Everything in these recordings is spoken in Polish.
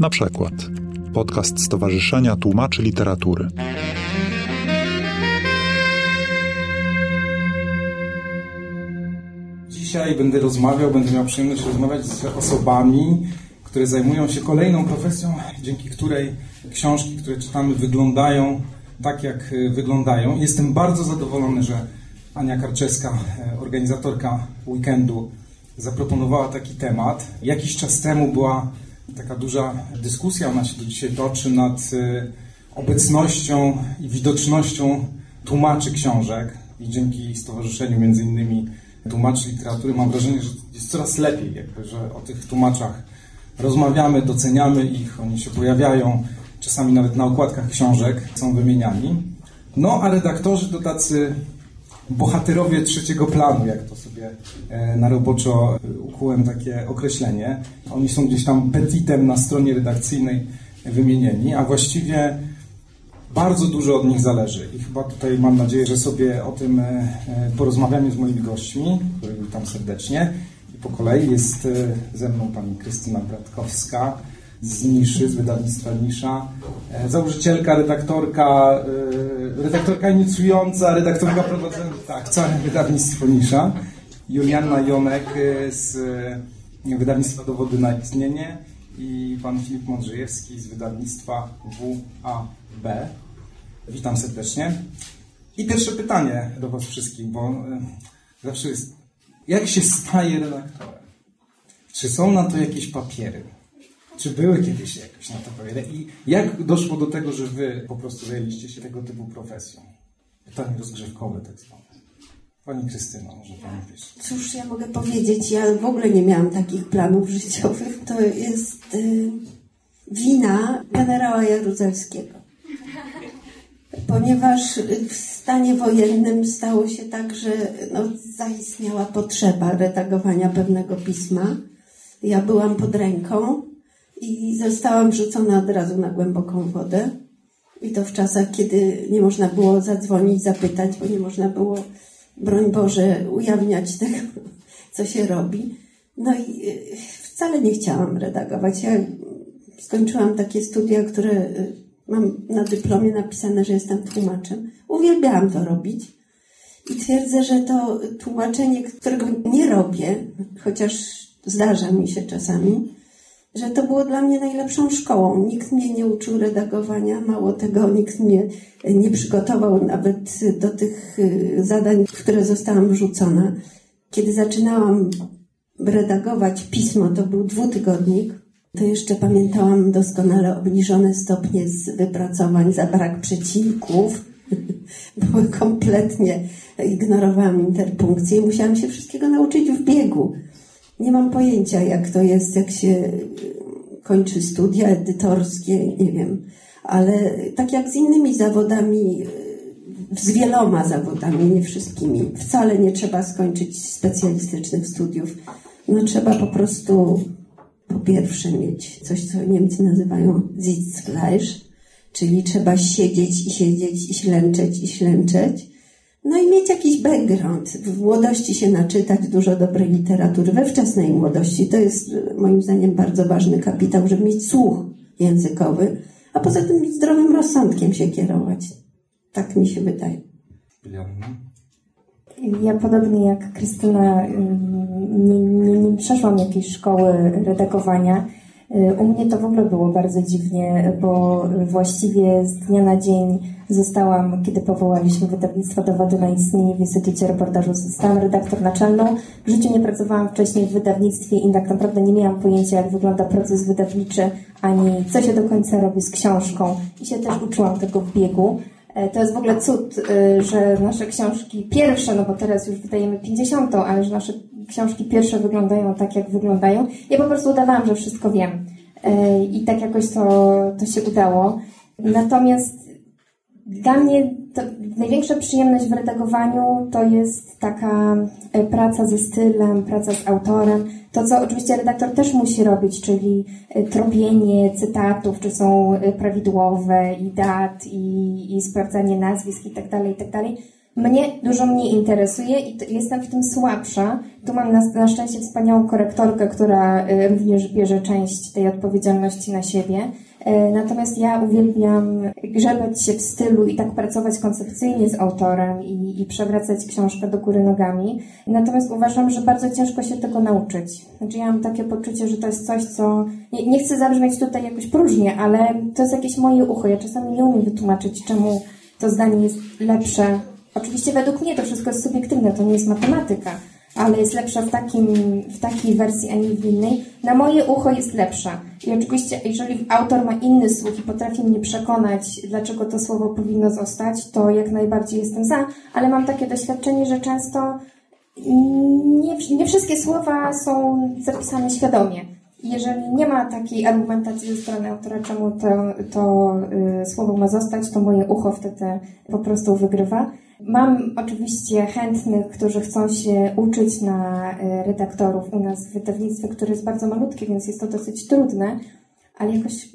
Na przykład podcast Stowarzyszenia Tłumaczy Literatury. Dzisiaj będę rozmawiał, będę miał przyjemność rozmawiać z osobami, które zajmują się kolejną profesją, dzięki której książki, które czytamy, wyglądają tak, jak e, wyglądają. Jestem bardzo zadowolony, że Ania Karczewska, e, organizatorka weekendu, zaproponowała taki temat. Jakiś czas temu była taka duża dyskusja, ona się do dzisiaj toczy nad e, obecnością i widocznością tłumaczy książek i dzięki stowarzyszeniu między innymi tłumaczy literatury mam wrażenie, że jest coraz lepiej, jakby, że o tych tłumaczach rozmawiamy, doceniamy ich, oni się pojawiają, czasami nawet na okładkach książek są wymieniani. No, a redaktorzy to tacy bohaterowie trzeciego planu, jak to sobie e, na roboczo ukułem takie określenie. Oni są gdzieś tam petitem na stronie redakcyjnej wymienieni, a właściwie bardzo dużo od nich zależy. I chyba tutaj mam nadzieję, że sobie o tym e, e, porozmawiamy z moimi gośćmi, których witam serdecznie. I po kolei jest ze mną pani Krystyna Bratkowska, z Niszy, z wydawnictwa Nisza. E, założycielka, redaktorka, e, redaktorka inicjująca, redaktorka prowadząca, tak, całe wydawnictwo Nisza. Julianna Jonek e, z wydawnictwa Dowody na istnienie i pan Filip Modrzejewski z wydawnictwa WAB. Witam serdecznie. I pierwsze pytanie do was wszystkich, bo zawsze jest, jak się staje redaktorem? Czy są na to jakieś papiery? Czy były kiedyś jakieś na to papiery? I jak doszło do tego, że wy po prostu zajęliście się tego typu profesją? Pytanie rozgrzewkowe tak zwane. Pani Krystyna, może Pani wiesz. Cóż ja mogę powiedzieć? Ja w ogóle nie miałam takich planów życiowych. To jest y, wina generała Jaruzelskiego. Ponieważ w stanie wojennym stało się tak, że no, zaistniała potrzeba redagowania pewnego pisma. Ja byłam pod ręką i zostałam wrzucona od razu na głęboką wodę. I to w czasach, kiedy nie można było zadzwonić, zapytać, bo nie można było, broń Boże, ujawniać tego, co się robi. No i y, wcale nie chciałam redagować. Ja skończyłam takie studia, które y, mam na dyplomie napisane, że jestem tłumaczem. Uwielbiałam to robić. I twierdzę, że to tłumaczenie, którego nie robię, chociaż zdarza mi się czasami, że to było dla mnie najlepszą szkołą. Nikt mnie nie uczył redagowania, mało tego, nikt mnie nie przygotował nawet do tych y, zadań, w które zostałam wrzucona. Kiedy zaczynałam redagować pismo, to był dwutygodnik, to jeszcze pamiętałam doskonale obniżone stopnie z wypracowań za brak przecinków. Były kompletnie, ignorowałam interpunkcję i musiałam się wszystkiego nauczyć w biegu. Nie mam pojęcia, jak to jest, jak się kończy studia edytorskie, nie wiem. Ale tak jak z innymi zawodami, z wieloma zawodami, nie wszystkimi, wcale nie trzeba skończyć specjalistycznych studiów. No trzeba po prostu po pierwsze mieć coś, co Niemcy nazywają Sitzfleisch, czyli trzeba siedzieć i siedzieć i ślęczeć i ślęczeć no i mieć jakiś background. W młodości się naczytać dużo dobrej literatury, we wczesnej młodości. To jest moim zdaniem bardzo ważny kapitał, żeby mieć słuch językowy, a poza tym zdrowym rozsądkiem się kierować. Tak mi się wydaje. Ja podobnie jak Krystyna nie, nie, nie przeszłam jakiejś szkoły redagowania. U mnie to w ogóle było bardzo dziwnie, bo właściwie z dnia na dzień Zostałam, kiedy powołaliśmy wydawnictwo Dowody na istnienie w Instytucie Reportażu, zostałam redaktor naczelną. W życiu nie pracowałam wcześniej w wydawnictwie i tak naprawdę nie miałam pojęcia, jak wygląda proces wydawniczy, ani co się do końca robi z książką. I się też uczyłam tego w biegu. E, to jest w ogóle cud, e, że nasze książki pierwsze, no bo teraz już wydajemy 50, ale że nasze książki pierwsze wyglądają tak, jak wyglądają. Ja po prostu udawałam, że wszystko wiem. E, I tak jakoś to, to się udało. Natomiast dla mnie największa przyjemność w redagowaniu to jest taka e, praca ze stylem, praca z autorem. To, co oczywiście redaktor też musi robić, czyli e, tropienie cytatów, czy są e, prawidłowe i dat, i, i sprawdzanie nazwisk i tak mnie dużo mniej interesuje i jestem w tym słabsza. Tu mam na, na szczęście wspaniałą korektorkę, która y, również bierze część tej odpowiedzialności na siebie. Y, natomiast ja uwielbiam grzebać się w stylu i tak pracować koncepcyjnie z autorem i, i przewracać książkę do góry nogami. Natomiast uważam, że bardzo ciężko się tego nauczyć. Znaczy ja mam takie poczucie, że to jest coś, co... Nie, nie chcę zabrzmieć tutaj jakoś próżnie, ale to jest jakieś moje ucho. Ja czasami nie umiem wytłumaczyć, czemu to zdanie jest lepsze Oczywiście według mnie to wszystko jest subiektywne, to nie jest matematyka, ale jest lepsza w, takim, w takiej wersji, a nie w innej. Na moje ucho jest lepsza. I oczywiście, jeżeli autor ma inny słuch i potrafi mnie przekonać, dlaczego to słowo powinno zostać, to jak najbardziej jestem za, ale mam takie doświadczenie, że często nie, nie wszystkie słowa są zapisane świadomie. Jeżeli nie ma takiej argumentacji ze strony autora, czemu to, to y, słowo ma zostać, to moje ucho wtedy po prostu wygrywa. Mam oczywiście chętnych, którzy chcą się uczyć na e, redaktorów u nas w wydawnictwie, które jest bardzo malutkie, więc jest to dosyć trudne, ale jakoś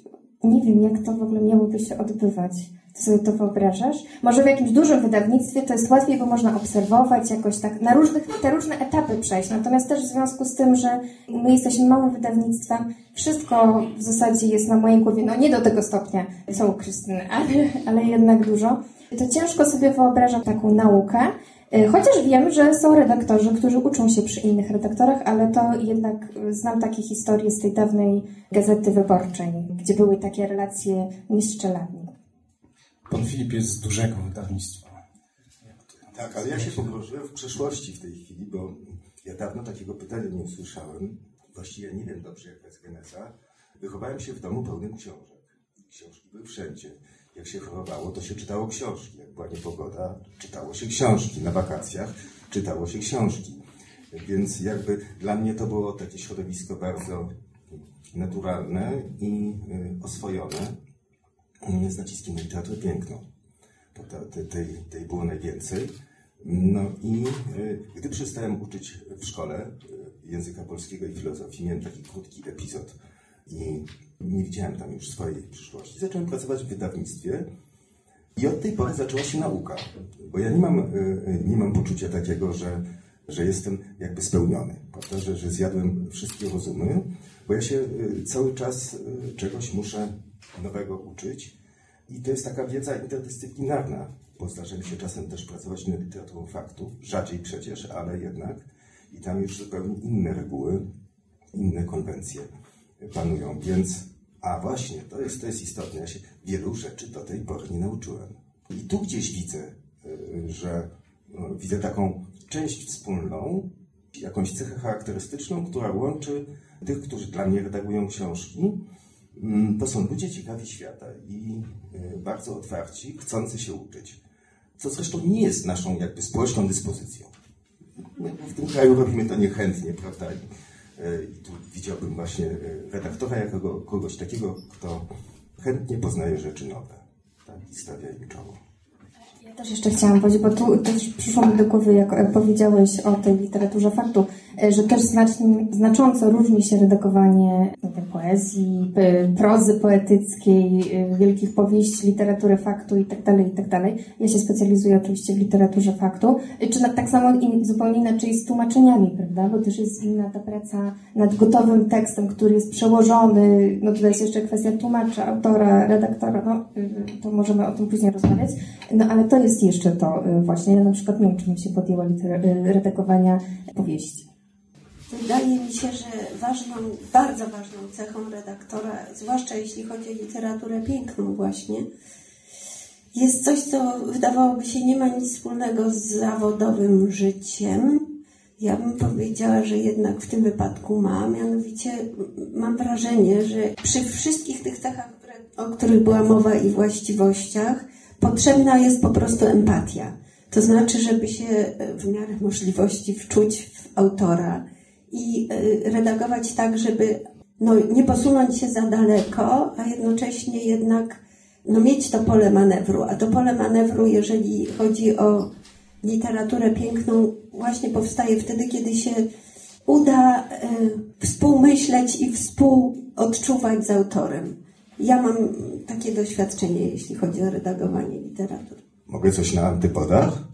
nie wiem, jak to w ogóle miałoby się odbywać. Sobie to wyobrażasz? Może w jakimś dużym wydawnictwie to jest łatwiej, bo można obserwować jakoś tak, na różnych, te różne etapy przejść. Natomiast też w związku z tym, że my jesteśmy małym wydawnictwem, wszystko w zasadzie jest na mojej głowie, no nie do tego stopnia, co u Krystyny, ale, ale jednak dużo to ciężko sobie wyobrażam taką naukę. Y, chociaż wiem, że są redaktorzy, którzy uczą się przy innych redaktorach, ale to jednak znam takie historie z tej dawnej gazety wyborczej, gdzie były takie relacje nieszczeladnie. Pan Filip jest z dużego wydawnictwa. Tak, ale ja się pogrążyłem w przeszłości w tej chwili, bo ja dawno takiego pytania nie usłyszałem. Właściwie nie wiem dobrze, jaka jest geneza. Wychowałem się w domu pełnym książek. Książki były wszędzie. Jak się chorowało, to się czytało książki. Jak była niepogoda, czytało się książki. Na wakacjach czytało się książki. Więc jakby dla mnie to było takie środowisko bardzo naturalne i y, oswojone y, z naciskiem na literaturę piękną. To tej, tej było najwięcej. No i y, gdy przestałem uczyć w szkole języka polskiego i filozofii, miałem taki krótki epizod i nie widziałem tam już swojej przyszłości. Zacząłem pracować w wydawnictwie i od tej pory zaczęła się nauka, bo ja nie mam, e, e, nie mam poczucia takiego, że, że jestem jakby spełniony, prawda? Że, że zjadłem wszystkie rozumy, bo ja się e, cały czas czegoś muszę nowego uczyć i to jest taka wiedza interdyscyplinarna, bo zdarza się czasem też pracować nad literaturą faktów, rzadziej przecież, ale jednak i tam już zupełnie inne reguły, inne konwencje panują, więc a właśnie, to jest, to jest istotne. Ja się wielu rzeczy do tej pory nie nauczyłem. I tu gdzieś widzę, y, że no, widzę taką część wspólną, jakąś cechę charakterystyczną, która łączy tych, którzy dla mnie redagują książki. Mm, to są ludzie ciekawi świata i y, bardzo otwarci, chcący się uczyć. Co zresztą nie jest naszą jakby społeczną dyspozycją. W tym kraju robimy to niechętnie, prawda? I tu widziałbym właśnie e, redaktora jako kogoś takiego, kto chętnie poznaje rzeczy nowe tak? i stawia im czoło. Ja też jeszcze chciałam powiedzieć, bo tu też przyszło mi do głowy, jak powiedziałeś o tej literaturze faktu, że też znacznie, znacząco różni się redagowanie poezji, prozy poetyckiej, wielkich powieści, literatury faktu itd., tak itd. Tak ja się specjalizuję oczywiście w literaturze faktu, czy tak samo zupełnie inaczej z tłumaczeniami, prawda, bo też jest inna ta praca nad gotowym tekstem, który jest przełożony, no tutaj jest jeszcze kwestia tłumacza, autora, redaktora, no to możemy o tym później rozmawiać, no ale to jest jeszcze to y, właśnie, ja na przykład nie wiem, czy mi się podjęła y, redagowania powieści. Wydaje mi się, że ważną, bardzo ważną cechą redaktora, zwłaszcza jeśli chodzi o literaturę piękną właśnie, jest coś, co wydawałoby się nie ma nic wspólnego z zawodowym życiem. Ja bym powiedziała, że jednak w tym wypadku ma. Mianowicie mam wrażenie, że przy wszystkich tych cechach, o których była mowa i właściwościach, potrzebna jest po prostu empatia. To znaczy, żeby się w miarę możliwości wczuć w autora i e, redagować tak, żeby no, nie posunąć się za daleko, a jednocześnie jednak no, mieć to pole manewru. A to pole manewru, jeżeli chodzi o literaturę piękną, właśnie powstaje wtedy, kiedy się uda y, współmyśleć i współodczuwać z autorem. Ja mam takie doświadczenie, jeśli chodzi o redagowanie literatury. Mogę coś na antypodach?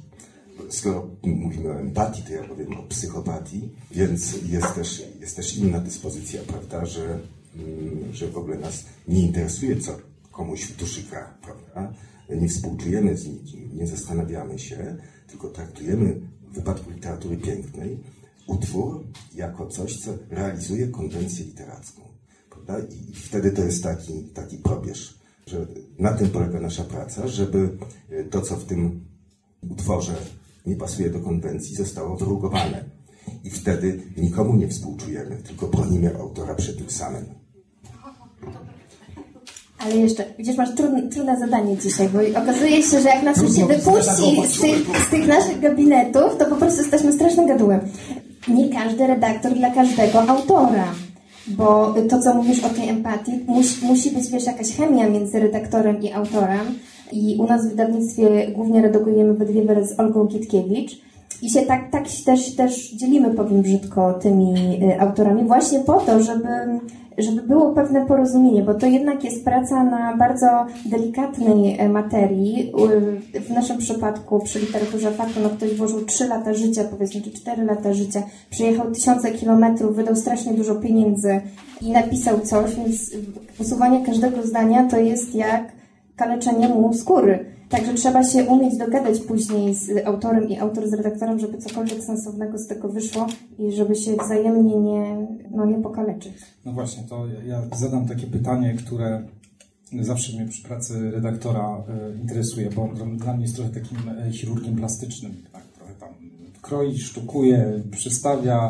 Skoro mówimy o empatii, to ja powiem o psychopatii, więc jest też, jest też inna dyspozycja, prawda, że, mm, że w ogóle nas nie interesuje, co komuś w duszy gra, prawda? Nie współczujemy z nikim, nie zastanawiamy się, tylko traktujemy w wypadku literatury pięknej utwór jako coś, co realizuje konwencję literacką. Prawda? I wtedy to jest taki, taki probierz, że na tym polega nasza praca, żeby to, co w tym utworze nie pasuje do konwencji, zostało wyrugowane. I wtedy nikomu nie współczujemy, tylko bronimy autora przed tym samym. Ale jeszcze, widzisz, masz trudne, trudne zadanie dzisiaj, bo okazuje się, że jak nas już się wypuści z tych, z tych naszych gabinetów, to po prostu jesteśmy strasznym gadułem. Nie każdy redaktor dla każdego autora. Bo to, co mówisz o tej empatii, musi, musi być, wiesz, jakaś chemia między redaktorem i autorem. I u nas w wydawnictwie głównie redagujemy we dwie z Olgą Kitkiewicz. I się tak, tak też, też dzielimy, powiem brzydko, tymi y, autorami, właśnie po to, żeby żeby było pewne porozumienie, bo to jednak jest praca na bardzo delikatnej e, materii. W naszym przypadku przy literaturze faktu no ktoś włożył 3 lata życia, powiedzmy, czy 4 lata życia, przyjechał tysiące kilometrów, wydał strasznie dużo pieniędzy i napisał coś, więc usuwanie każdego zdania to jest jak kaleczenie mu skóry. Także trzeba się umieć dogadać później z autorem i autor z redaktorem, żeby cokolwiek sensownego z tego wyszło i żeby się wzajemnie nie, no, nie pokaleczyć. No właśnie, to ja zadam takie pytanie, które zawsze mnie przy pracy redaktora e, interesuje, bo dla mnie jest trochę takim e, chirurgiem plastycznym. Tak, trochę tam kroi, sztukuje, przystawia,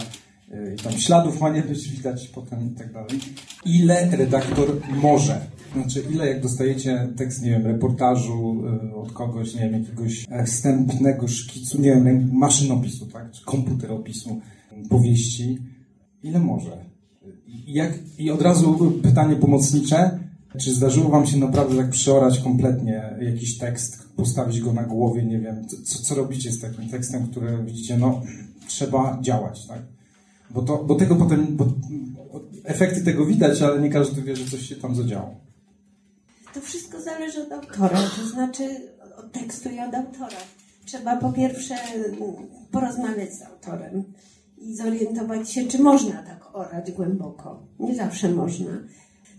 e, tam śladów ma nie być widać potem i tak dalej. Ile redaktor może znaczy, ile jak dostajecie tekst, nie wiem, reportażu y, od kogoś, nie wiem, jakiegoś wstępnego szkicu, nie wiem, maszynopisu, tak, czy komputeropisu, powieści, ile może? Jak, I od razu pytanie pomocnicze, czy zdarzyło wam się naprawdę tak przeorać kompletnie jakiś tekst, postawić go na głowie, nie wiem, co, co robicie z takim tekstem, który widzicie, no, trzeba działać, tak? Bo, to, bo tego potem, bo efekty tego widać, ale nie każdy wie, że coś się tam zadziało. To wszystko zależy od autora, to znaczy od tekstu i od autora. Trzeba po pierwsze porozmawiać z autorem i zorientować się, czy można tak orać głęboko. Nie zawsze można.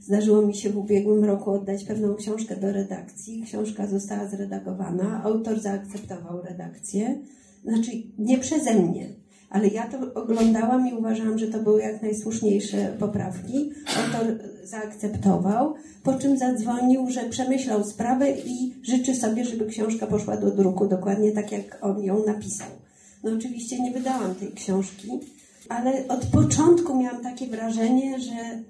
Zdarzyło mi się w ubiegłym roku oddać pewną książkę do redakcji. Książka została zredagowana, autor zaakceptował redakcję. Znaczy, nie przeze mnie, ale ja to oglądałam i uważałam, że to były jak najsłuszniejsze poprawki. Autor zaakceptował, po czym zadzwonił, że przemyślał sprawę i życzy sobie, żeby książka poszła do druku dokładnie tak, jak on ją napisał. No oczywiście nie wydałam tej książki, ale od początku miałam takie wrażenie, że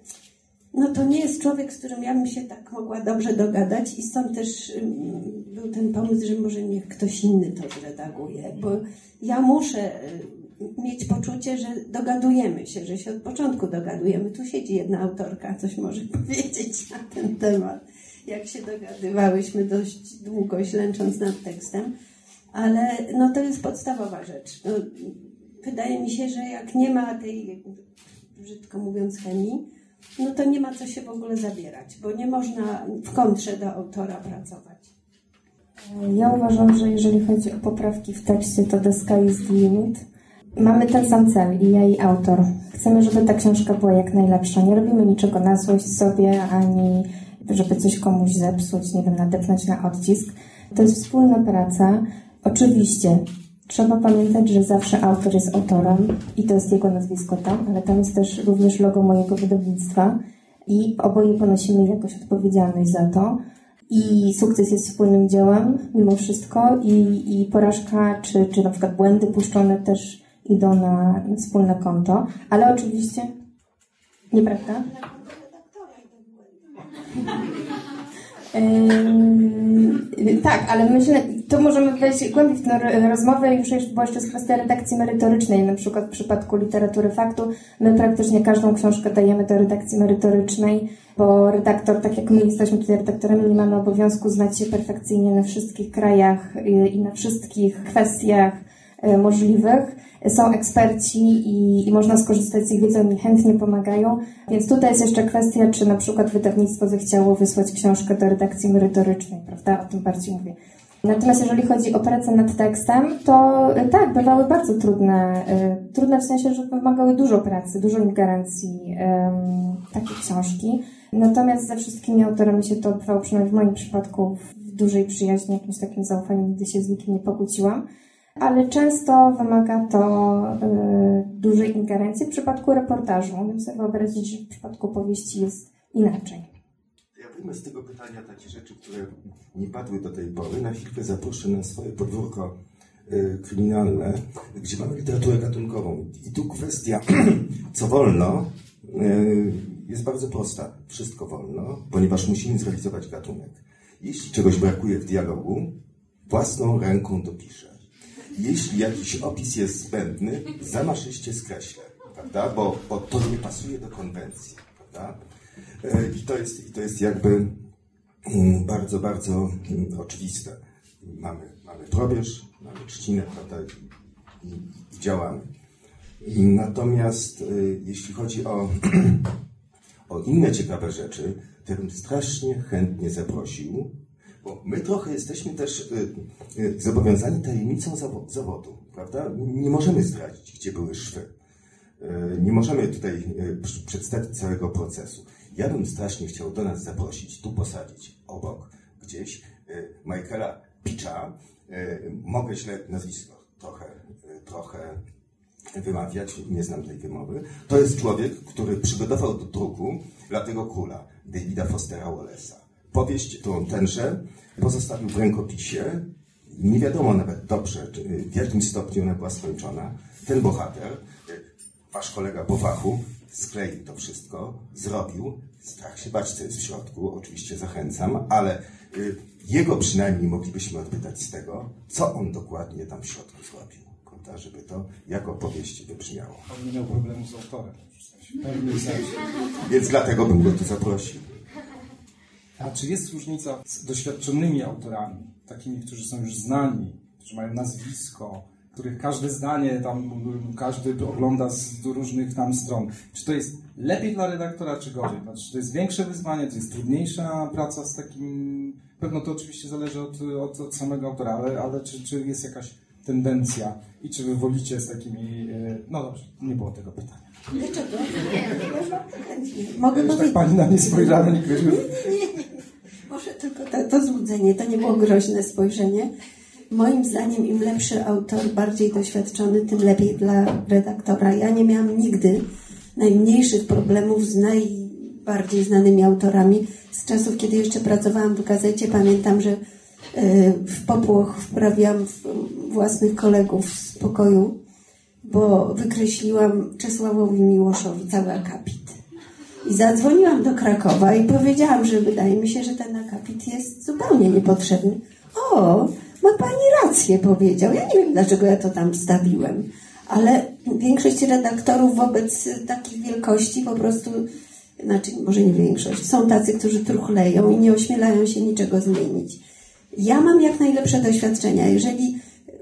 no to nie jest człowiek, z którym ja bym się tak mogła dobrze dogadać i stąd też był ten pomysł, że może niech ktoś inny to zredaguje, bo ja muszę mieć poczucie, że dogadujemy się, że się od początku dogadujemy. Tu siedzi jedna autorka, coś może powiedzieć na ten temat, jak się dogadywałyśmy dość długo, ślęcząc nad tekstem, ale no to jest podstawowa rzecz. No, wydaje mi się, że jak nie ma tej, brzydko mówiąc, chemii, no to nie ma co się w ogóle zabierać, bo nie można w kontrze do autora pracować. Ja uważam, że jeżeli chodzi o poprawki w tekście, to the sky is the limit Mamy ten sam cel, i ja, i autor. Chcemy, żeby ta książka była jak najlepsza. Nie robimy niczego na złość sobie, ani żeby coś komuś zepsuć, nie wiem, nadepnąć na odcisk. To jest wspólna praca. Oczywiście trzeba pamiętać, że zawsze autor jest autorem i to jest jego nazwisko tam, ale tam jest też również logo mojego wydawnictwa i oboje ponosimy jakoś odpowiedzialność za to. I sukces jest wspólnym dziełem mimo wszystko i, i porażka, czy, czy na przykład błędy puszczone też idą na wspólne konto, ale oczywiście nieprawda? Yy, tak, ale myślę, to możemy wejść głębiej w tę rozmowę. Już była jeszcze kwestia redakcji merytorycznej. Na przykład w przypadku literatury faktu my praktycznie każdą książkę dajemy do redakcji merytorycznej, bo redaktor, tak jak my jesteśmy tutaj redaktorami, nie mamy obowiązku znać się perfekcyjnie na wszystkich krajach i na wszystkich kwestiach możliwych są eksperci i, i można skorzystać z ich wiedzy, oni chętnie pomagają. Więc tutaj jest jeszcze kwestia, czy na przykład wydawnictwo zechciało wysłać książkę do redakcji merytorycznej, prawda? O tym bardziej mówię. Natomiast jeżeli chodzi o pracę nad tekstem, to y, tak, bywały bardzo trudne. y, Trudne w sensie, że wymagały dużo pracy, dużo ingerencji em, takie książki. Natomiast ze wszystkimi autorami się to odbywało, przynajmniej w moim przypadku, w dużej przyjaźni, jakimś takim zaufaniu, nigdy się z nikim nie pokłóciłam. Ale często wymaga to y, dużej ingerencji. W przypadku reportażu, umiem sobie wyobrazić, że w przypadku powieści jest inaczej. Ja wyjmę z tego pytania takie rzeczy, które nie padły do tej pory. Na chwilkę zaproszę na swoje podwórko y, kryminalne, gdzie mamy literaturę gatunkową. I tu kwestia, co wolno, y, jest bardzo prosta. Wszystko wolno, ponieważ musimy zrealizować gatunek. Jeśli czegoś brakuje w dialogu, własną ręką dopiszę. Jeśli jakiś opis jest zbędny, zamaszyście skreślę, prawda? Bo, bo to nie pasuje do konwencji, prawda? E, I to jest, i to jest jakby mm, bardzo, bardzo mm, oczywiste. Mamy, mamy probierz, mamy trzcinę, prawda? I, i, i działamy. Natomiast y, jeśli chodzi o, o inne ciekawe rzeczy, to bym strasznie chętnie zaprosił, bo my trochę jesteśmy też y, y, zobowiązani tajemnicą zawo- zawodu, prawda? Nie możemy zdradzić, gdzie były szwy. Y, Nie możemy tutaj pr- przedstawić całego procesu. Ja bym strasznie chciał do nas zaprosić, tu posadzić, obok, gdzieś, Michaela Picza. Mogę źle nazwisko trochę, trochę wymawiać, nie znam tej wymowy. To jest człowiek, który przygotował do druku Latego Króla Davida Fostera Wallace'a. Powieść, którą tenże pozostawił w rękopisie. Nie wiadomo nawet dobrze, w jakim stopniu ona była skończona. Ten bohater, wasz kolega po fachu, skleił to wszystko, zrobił. Strach się bać, co jest w środku, oczywiście zachęcam, ale y, jego przynajmniej moglibyśmy odpytać z tego, co on dokładnie tam w środku zrobił, prawda, żeby to jako powieść wybrzmiało. On nie miał problemu z autorem. W sensie. Więc dlatego bym go tu zaprosił. A czy jest różnica z doświadczonymi autorami, takimi, którzy są już znani, którzy mają nazwisko, których każde zdanie tam, każdy ogląda z różnych tam stron. Czy to jest lepiej dla redaktora, czy gorzej? Znaczy, czy to jest większe wyzwanie, czy jest trudniejsza praca z takim... Pewno to oczywiście zależy od, od, od samego autora, ale, ale czy, czy jest jakaś tendencja i czy wy wolicie z takimi... e, No dobrze, nie było tego pytania. Dlaczego? Mogę Już tak powiedzieć. pani na mnie spojrzała, nie groziła. Może tylko to, to złudzenie, to nie było groźne spojrzenie. Moim zdaniem im lepszy autor, bardziej doświadczony, tym lepiej dla redaktora. Ja nie miałam nigdy najmniejszych problemów z najbardziej znanymi autorami. Z czasów, kiedy jeszcze pracowałam w gazecie, pamiętam, że w popłoch wprawiłam w- własnych kolegów z pokoju, bo wykreśliłam Czesławowi Miłoszowi cały akapit. I zadzwoniłam do Krakowa i powiedziałam, że wydaje mi się, że ten akapit jest zupełnie niepotrzebny. O, ma pani rację, powiedział. Ja nie wiem, dlaczego ja to tam wstawiłem. Ale większość redaktorów wobec takich wielkości po prostu, znaczy może nie większość, są tacy, którzy truchleją i nie ośmielają się niczego zmienić. Ja mam jak najlepsze doświadczenia. Jeżeli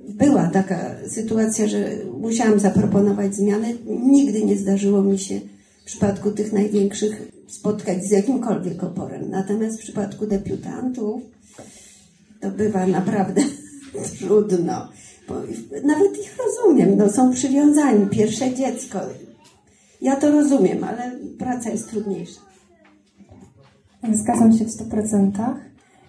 była taka sytuacja, że musiałam zaproponować zmiany, nigdy nie zdarzyło mi się w przypadku tych największych spotkać z jakimkolwiek oporem. Natomiast w przypadku debiutantów to bywa naprawdę trudno. Bo nawet ich rozumiem, no, są przywiązani, pierwsze dziecko. Ja to rozumiem, ale praca jest trudniejsza. Zgadzam się w 100%,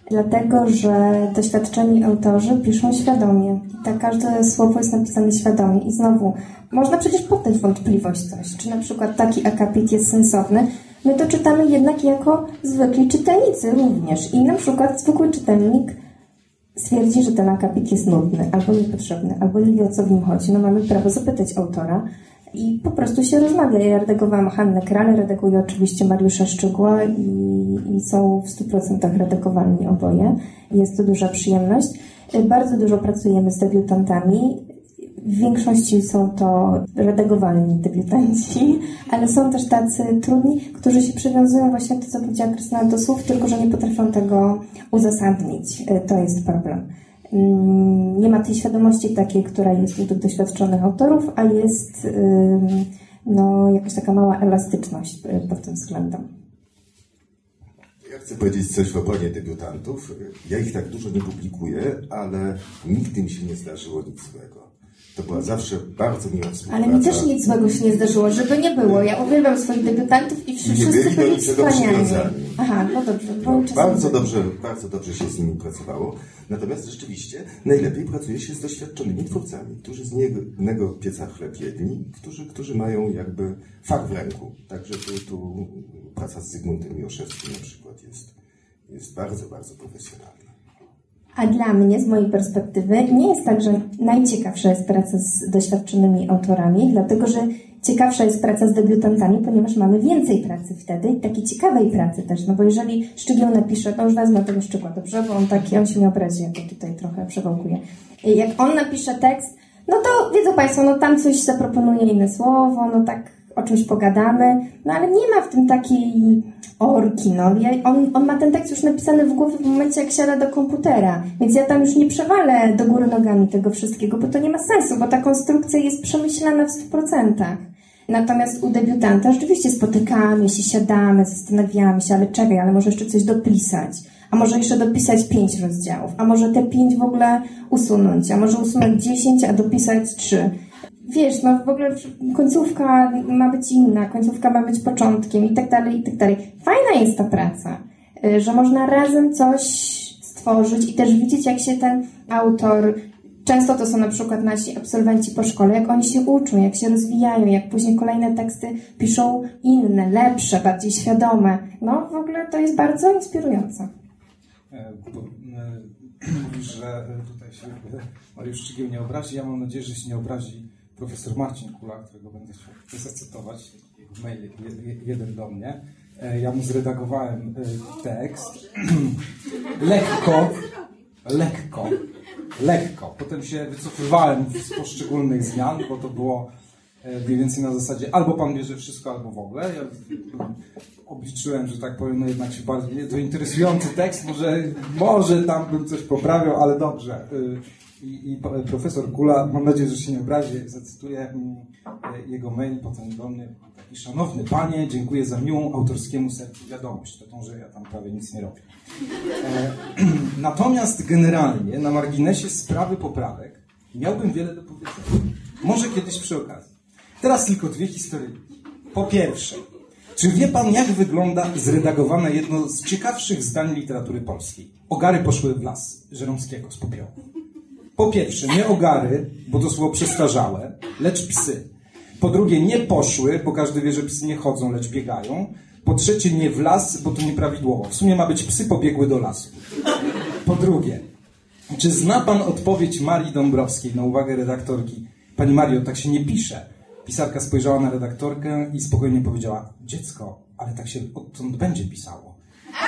dlatego że doświadczeni autorzy piszą świadomie. I tak każde słowo jest napisane świadomie. I znowu, można przecież poddać wątpliwość coś, czy na przykład taki akapit jest sensowny. My to czytamy jednak jako zwykli czytelnicy również. I na przykład zwykły czytelnik stwierdzi, że ten akapit jest nudny, albo niepotrzebny, albo nie wie o co w nim chodzi. No mamy prawo zapytać autora i po prostu się rozmawia. Ja redagowałam Hannę Kral, redaguję oczywiście Mariusza Szczygła i, i są w 100% redagowalni oboje. Jest to duża przyjemność. Bardzo dużo pracujemy z debiutantami. W większości są to redagowalni debiutanci, ale są też tacy trudni, którzy się przywiązują właśnie jak to, co powiedziała Krystyna, do słów, tylko że nie potrafią tego uzasadnić. To jest problem. Mm, Nie ma tej świadomości takiej, która jest u tych doświadczonych autorów, a jest no, jakaś taka mała elastyczność y, pod tym względem. Ja chcę powiedzieć coś w obronie debiutantów. Ja ich tak dużo nie publikuję, ale nigdy mi się nie zdarzyło nic złego. To była zawsze bardzo miła współpraca. Ale mi też nic złego się nie zdarzyło, żeby nie było. Ja uwielbiam swoich debiutantów i Nie wszyscy byli byli wspaniali. Aha, no dobrze. No, bardzo dobrze, bardzo dobrze się z nimi pracowało. Natomiast rzeczywiście najlepiej pracuje się z doświadczonymi twórcami, którzy z jednego pieca chleb jedli, którzy, którzy mają jakby fach w ręku. Także tu, tu praca z Zygmuntem Miłoszewskim na przykład jest, jest bardzo, bardzo profesjonalna. A dla mnie, z mojej perspektywy, nie jest tak, że najciekawsza jest praca z doświadczonymi autorami, dlatego że ciekawsza jest praca z debiutantami, ponieważ mamy więcej pracy wtedy i takiej ciekawej pracy też, no bo jeżeli Szczygieł napisze, to już wezmę tego Szczygła, dobrze, bo on taki, on się nie obrazi, jak go tutaj trochę przewałkuje. Jak on napisze tekst, no to wiedzą Państwo, no tam coś zaproponuje inne słowo, no tak o czymś pogadamy, no ale nie ma w tym takiej orki, no. On, on ma ten tekst już napisany w głowie w momencie, jak siada do komputera, więc ja tam już nie przewalę do góry nogami tego wszystkiego, bo to nie ma sensu, bo ta konstrukcja jest przemyślana w 100%. Natomiast u debiutanta rzeczywiście spotykamy się, siadamy, zastanawiamy się, ale czekaj, ale może jeszcze coś dopisać. A może jeszcze dopisać pięć rozdziałów, a może te pięć w ogóle usunąć, a może usunąć dziesięć, a dopisać trzy. Wiesz, no w ogóle końcówka ma być inna, końcówka ma być początkiem i tak dalej, i tak dalej. Fajna jest ta praca, y, że można razem coś stworzyć i też widzieć, jak się ten autor, często to są na przykład nasi absolwenci po szkole, jak oni się uczą, jak się rozwijają, jak później kolejne teksty piszą inne, lepsze, bardziej świadome. No w ogóle to jest bardzo inspirujące. E, e, Mówisz, że tutaj się e, Mariusz Szczygieł nie obrazi. Ja mam nadzieję, że się nie obrazi profesor Marcin Kula, którego będę chciał zacytować. Jego mail je- je- jeden do mnie. E, Ja mu zredagowałem e, tekst. lekko, lekko, lekko. Potem się wycofywałem z poszczególnych zmian, bo to było e, mniej więcej na zasadzie albo pan bierze wszystko, albo w ogóle. Ja obliczyłem, że tak powiem, no jednak się bardziej, to interesujący tekst, może, może tam bym coś poprawiał, ale dobrze. I, i profesor Kula, mam nadzieję, że się nie obrazi, zacytuję mm, e, jego mail potem do mnie. Taki szanowny panie, dziękuję za miłą autorskiemu sercu wiadomość. To tą, że ja tam prawie nic nie robię. E, Natomiast generalnie na marginesie sprawy poprawek miałbym wiele do powiedzenia. Może kiedyś przy okazji. Teraz tylko dwie historie. Po pierwsze, czy wie pan, jak wygląda zredagowane jedno z ciekawszych zdań literatury polskiej? Ogary poszły w las Żeromskiego z popiołu. Po pierwsze, nie ogary, bo to słowo przestarzałe, lecz psy. Po drugie, nie poszły, bo każdy wie, że psy nie chodzą, lecz biegają. Po trzecie, nie w las, bo to nieprawidłowo. W sumie ma być psy pobiegły do lasu. Po drugie, czy zna pan odpowiedź Marii Dąbrowskiej na uwagę redaktorki? Pani Mario, tak się nie pisze. Pisarka spojrzała na redaktorkę i spokojnie powiedziała: Dziecko, ale tak się odtąd będzie pisało.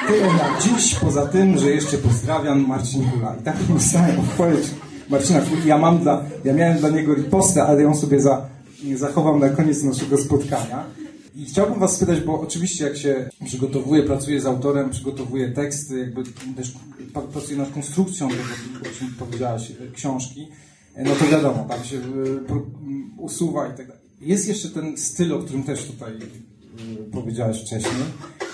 Tyle na dziś, poza tym, że jeszcze pozdrawiam Marcin Kula. I tak dostałem odpowiedź Marcina. Ja mam dla, ja miałem dla niego ripostę, ale ją sobie za, zachowam na koniec naszego spotkania. I chciałbym was spytać, bo oczywiście jak się przygotowuję, pracuję z autorem, przygotowuję teksty, jakby też pracuję nad konstrukcją tego, o czym powiedziałaś, e, książki, e, no to wiadomo, tam się e, pro- m, usuwa i tak dalej. Jest jeszcze ten styl, o którym też tutaj powiedziałeś wcześniej.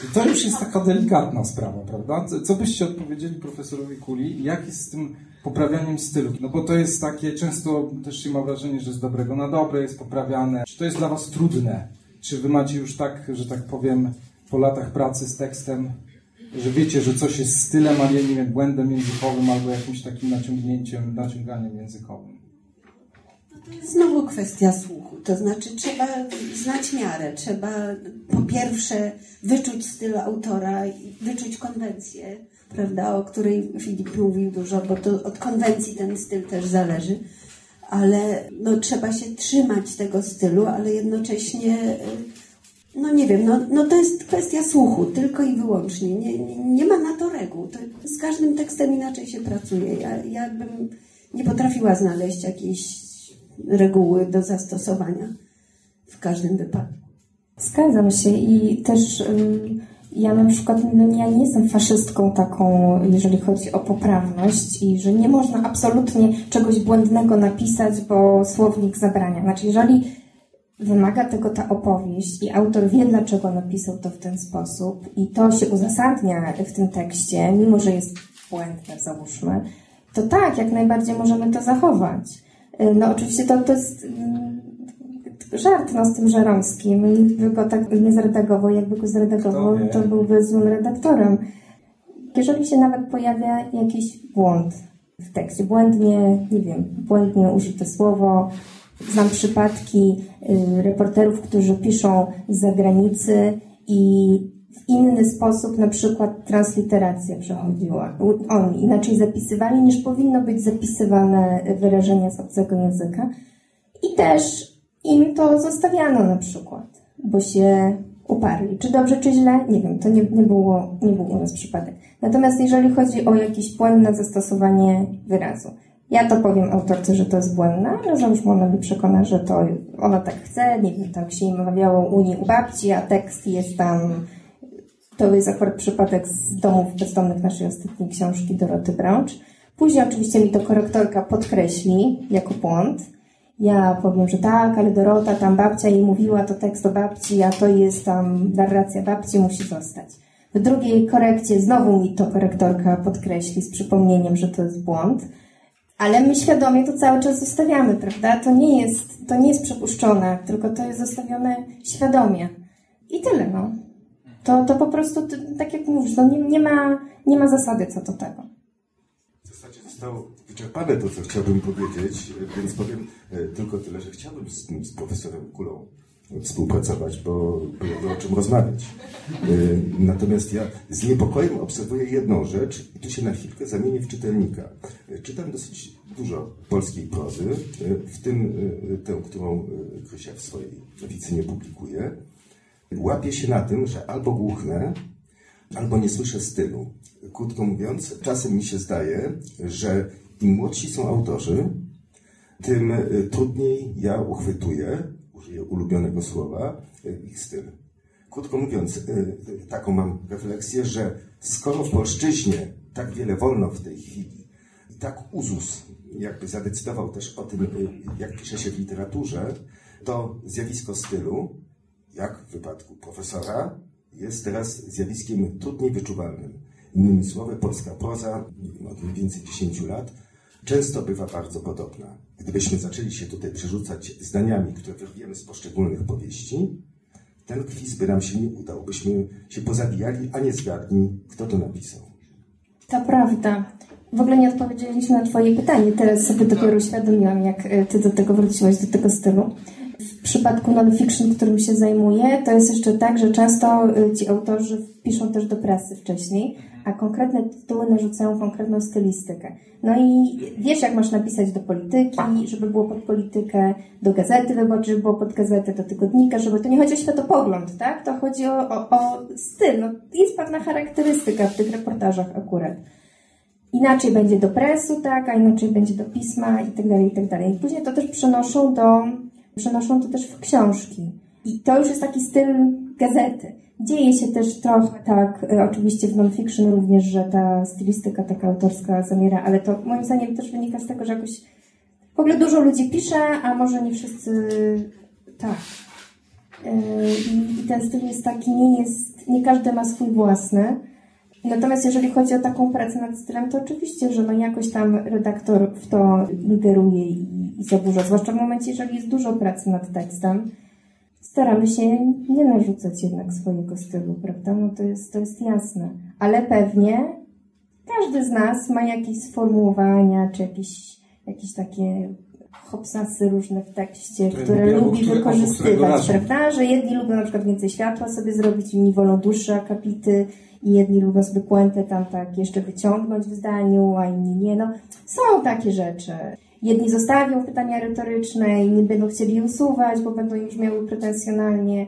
I to już jest taka delikatna sprawa, prawda? Co byście odpowiedzieli profesorowi Kuli? Jak jest z tym poprawianiem stylu? No bo to jest takie, często też się ma wrażenie, że z dobrego na dobre jest poprawiane. Czy to jest dla was trudne? Czy wy macie już tak, że tak powiem, po latach pracy z tekstem, że wiecie, że coś jest stylem, a nie, nie wiem, błędem językowym albo jakimś takim naciągnięciem, naciąganiem językowym? Znowu kwestia słuchu, to znaczy trzeba znać miarę, trzeba po pierwsze wyczuć styl autora, i wyczuć konwencję, prawda, o której Filip mówił dużo, bo to od konwencji ten styl też zależy, ale no, trzeba się trzymać tego stylu, ale jednocześnie, y, no nie wiem, no, no to jest kwestia słuchu, tylko i wyłącznie, nie, nie, nie ma na to reguł, to z każdym tekstem inaczej się pracuje, ja, ja bym nie potrafiła znaleźć jakiejś reguły do zastosowania w każdym wypadku. Zgadzam się i też ym, ja na przykład no, ja nie jestem faszystką taką, jeżeli chodzi o poprawność i że nie można absolutnie czegoś błędnego napisać, bo słownik zabrania. Znaczy, jeżeli Wymaga tego ta opowieść i autor wie, dlaczego napisał to w ten sposób i to się uzasadnia w tym tekście, mimo że jest błędne, załóżmy, to tak, jak najbardziej możemy to zachować. No oczywiście to, to jest mm, żart no, z tym Żeromskim. By go tak nie zredagował. Jakby go zredagował, to byłby złym redaktorem. Jeżeli się nawet pojawia jakiś błąd w tekście, błędnie, nie wiem, błędnie użyte słowo, znam przypadki y, reporterów, którzy piszą z zagranicy i w inny sposób na przykład transliteracja przechodziła. Oni inaczej zapisywali niż powinno być zapisywane wyrażenia z obcego języka. I też im to zostawiano na przykład, bo się uparli. Czy dobrze, czy źle? Nie wiem, to nie, nie, było, nie był u nas przypadek. Natomiast jeżeli chodzi o jakieś błędne zastosowanie wyrazu, ja to powiem autorce, że to jest błędne, ale załóżmy ona mi przekona, że to ona tak chce, nie wiem, tak się im mawiało u niej u babci, a tekst jest tam to jest akurat przypadek z domów bezdomnych naszej ostatniej książki Doroty Brącz. Później oczywiście mi to korektorka podkreśli jako błąd. Ja powiem, że tak, ale Dorota, tam babcia jej mówiła, to tekst o babci, a to jest tam narracja babci, musi zostać. W drugiej korekcie znowu mi to korektorka podkreśli z przypomnieniem, że to jest błąd. Ale my świadomie to cały czas zostawiamy, prawda? To nie jest, to nie jest przepuszczone, tylko to jest zostawione świadomie. I tyle, no. To, to po prostu, tak jak mówisz, no nie, nie, ma, nie ma zasady co do tego. W zasadzie zostało wyczerpane to, co chciałbym powiedzieć, więc powiem e, tylko tyle, że chciałbym z, z profesorem Kulą współpracować, bo było o czym rozmawiać. E, natomiast ja z niepokojem obserwuję jedną rzecz i tu się na chwilkę zamienię w czytelnika. E, czytam dosyć dużo polskiej prozy, w tym tę, którą Krysia w swojej wicynie publikuje łapię się na tym, że albo głuchnę, albo nie słyszę stylu. Krótko mówiąc, czasem mi się zdaje, że im młodsi są autorzy, tym y, trudniej ja uchwytuję, użyję ulubionego słowa, y, ich styl. Krótko mówiąc, y, taką mam refleksję, że skoro w polszczyźnie tak wiele wolno w tej chwili i tak uzus jakby zadecydował też o tym, jak pisze się w literaturze, to zjawisko stylu jak w wypadku profesora, jest teraz zjawiskiem trudniej wyczuwalnym. Innymi słowy, polska proza, od mniej więcej 10 lat, często bywa bardzo podobna. Gdybyśmy zaczęli się tutaj przerzucać zdaniami, które wyrwiemy z poszczególnych powieści, ten quiz by nam się nie udał. Byśmy się pozabijali, a nie zgadli, kto to napisał. To prawda. W ogóle nie odpowiedzieliśmy na Twoje pytanie. Teraz sobie dopiero uświadomiłam, jak e, Ty do tego wróciłaś, do tego stylu przypadku non-fiction, którym się zajmuję, to jest jeszcze tak, że często y, ci autorzy piszą też do prasy wcześniej, a konkretne tytuły narzucają konkretną stylistykę. No i wiesz, jak masz napisać do polityki, żeby było pod politykę, do gazety wyborczej, żeby było pod gazetę, do tygodnika, żeby to nie chodzi o światopogląd, tak? To chodzi o, o, o styl. No, jest pewna charakterystyka w tych reportażach akurat. Inaczej będzie do presu, tak, a inaczej będzie do pisma i tak dalej, i tak dalej. Później to też przenoszą do przenoszą to też w książki. I to już jest taki styl gazety. Dzieje się też trochę tak, e, oczywiście w non-fiction również, że ta stylistyka taka autorska zamiera, ale to moim zdaniem też wynika z tego, że jakoś w ogóle dużo ludzi pisze, a może nie wszyscy tak. E, I ten styl jest taki, nie jest, nie każdy ma swój własny. Natomiast jeżeli chodzi o taką pracę nad stylem, to oczywiście, że no jakoś tam redaktor w to ingeruje i, i zaburza. Zwłaszcza w momencie, jeżeli jest dużo pracy nad tekstem, staramy się nie narzucać jednak swojego stylu, prawda? No to jest, to jest jasne. Ale pewnie każdy z nas ma jakieś sformułowania, czy jakieś, jakieś takie hopsasy różne w tekście, które, które lubi które, wykorzystywać, prawda? Że jedni lubią na przykład więcej światła sobie zrobić, inni wolą dłuższe akapity, i jedni lubią sobie puentę tam tak jeszcze wyciągnąć w zdaniu, a inni nie. No, są takie rzeczy. Jedni zostawią pytania retoryczne, inni będą chcieli je usuwać, bo będą już miały pretensjonalnie.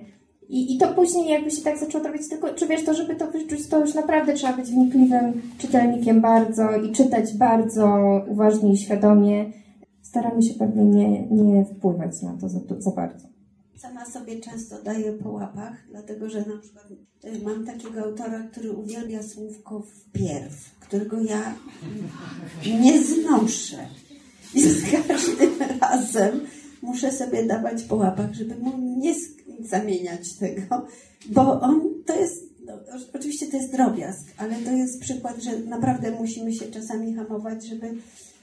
I, I to później jakby się tak zaczęło robić, tylko czy wiesz, to żeby to wyczuć, to już naprawdę trzeba być wnikliwym czytelnikiem bardzo i czytać bardzo uważnie i świadomie. Staramy się pewnie nie, nie wpływać na to za, za bardzo. Sama sobie często daję po łapach, dlatego że na przykład y, mam takiego autora, który uwielbia słówko wpierw, którego ja nie znoszę. I z każdym razem muszę sobie dawać po łapach, żeby mu nie zamieniać tego, bo on to jest, no, oczywiście to jest drobiazg, ale to jest przykład, że naprawdę musimy się czasami hamować, żeby,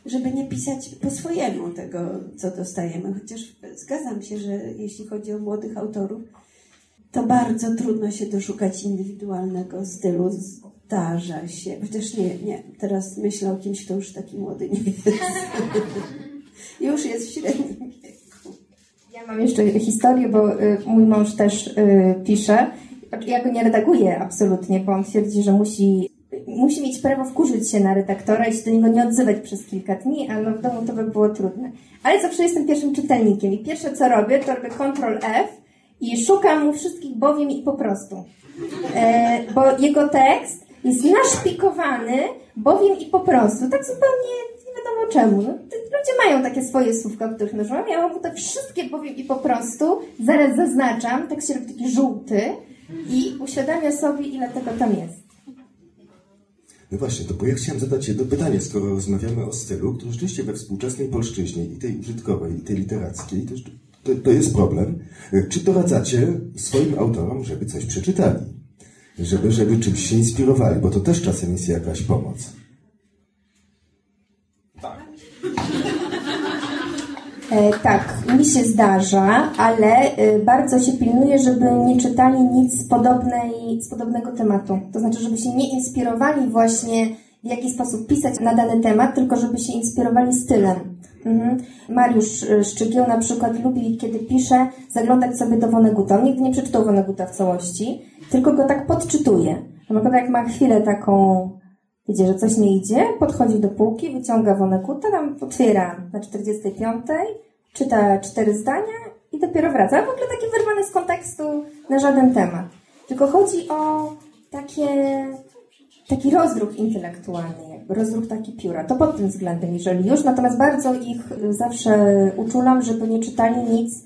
żeby nie pisać po swojemu tego, co dostajemy. Chociaż zgadzam się, że jeśli chodzi o młodych autorów, to bardzo trudno się doszukać indywidualnego stylu. Zdarza się, chociaż nie, nie, teraz myślę o kimś, kto już taki młody nie jest. już jest w średnim wieku. Ja mam jeszcze historię, bo y, mój mąż też y, pisze. Ja go nie redaguję absolutnie, bo on twierdzi, że musi, musi mieć prawo wkurzyć się na redaktora i się do niego nie odzywać przez kilka dni, a no w domu to by było trudne. Ale zawsze jestem pierwszym czytelnikiem i pierwsze co robię, to robię Ctrl F i szukam mu wszystkich bowiem i po prostu. E, bo jego tekst jest naszpikowany bowiem i po prostu. Tak zupełnie nie wiadomo czemu. No, ludzie mają takie swoje słówka, których używam. Ja mam te wszystkie bowiem i po prostu. Zaraz zaznaczam, tak się robi taki żółty i uświadamia sobie, ile tego tam jest. No właśnie, to bo ja chciałem zadać jedno pytanie, skoro rozmawiamy o stylu, który rzeczywiście we współczesnej polszczyźnie, i tej użytkowej, i tej literackiej, to, to, to jest problem. Czy doradzacie swoim autorom, żeby coś przeczytali? Żeby, żeby czymś się inspirowali, bo to też czasem jest jakaś pomoc. Tak. E, tak, mi się zdarza, ale e, bardzo się pilnuję, żeby nie czytali nic z, podobnej, z podobnego tematu. To znaczy, żeby się nie inspirowali właśnie w jaki sposób pisać na dany temat, tylko żeby się inspirowali stylem. Mhm. Mariusz e, Szczygieł na przykład lubi, kiedy pisze, zaglądać sobie do Woneguta. On nigdy nie przeczytał Woneguta w całości, tylko go tak podczytuje. Na przykład jak ma chwilę taką Wiecie, że coś nie idzie, podchodzi do półki, wyciąga Vonneguta, tam otwiera na 45, czyta cztery zdania i dopiero wraca. W ogóle taki wyrwany z kontekstu na żaden temat. Tylko chodzi o takie, taki rozruch intelektualny, rozruch taki pióra. To pod tym względem, jeżeli już. Natomiast bardzo ich zawsze uczulam, żeby nie czytali nic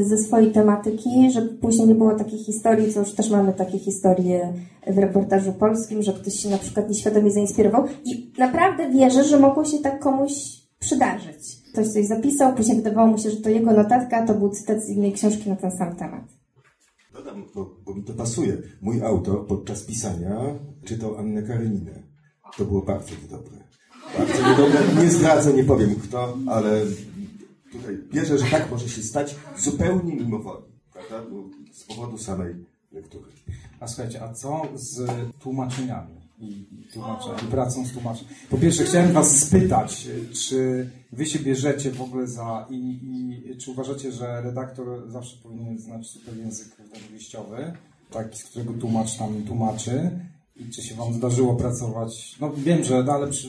ze swojej tematyki, żeby później nie było takiej historii, co już też mamy takie historie w reportażu polskim, że ktoś się na przykład nieświadomie zainspirował i naprawdę wierzę, że mogło się tak komuś przydarzyć. Ktoś coś zapisał, później wydawało mu się, że to jego notatka, to był cytat z innej książki na ten sam temat. Dodam, bo, bo mi to pasuje. Mój autor podczas pisania czytał Annę Kareninę. To było bardzo niedobre. Bardzo niedobre. Nie zdradzę, nie powiem kto, ale tutaj wierzę, że tak może się stać zupełnie mimowolnie, prawda? Z powodu samej lektury. A słuchajcie, a co z tłumaczeniami i, tłumaczeniami, pracą z tłumaczeniem? Po pierwsze, chciałem Was spytać, czy Wy się bierzecie w ogóle za i, i czy uważacie, że redaktor zawsze powinien znać super język wyjściowy, taki, z którego tłumacz tam tłumaczy? I czy się Wam zdarzyło pracować? No wiem, że no, ale przy,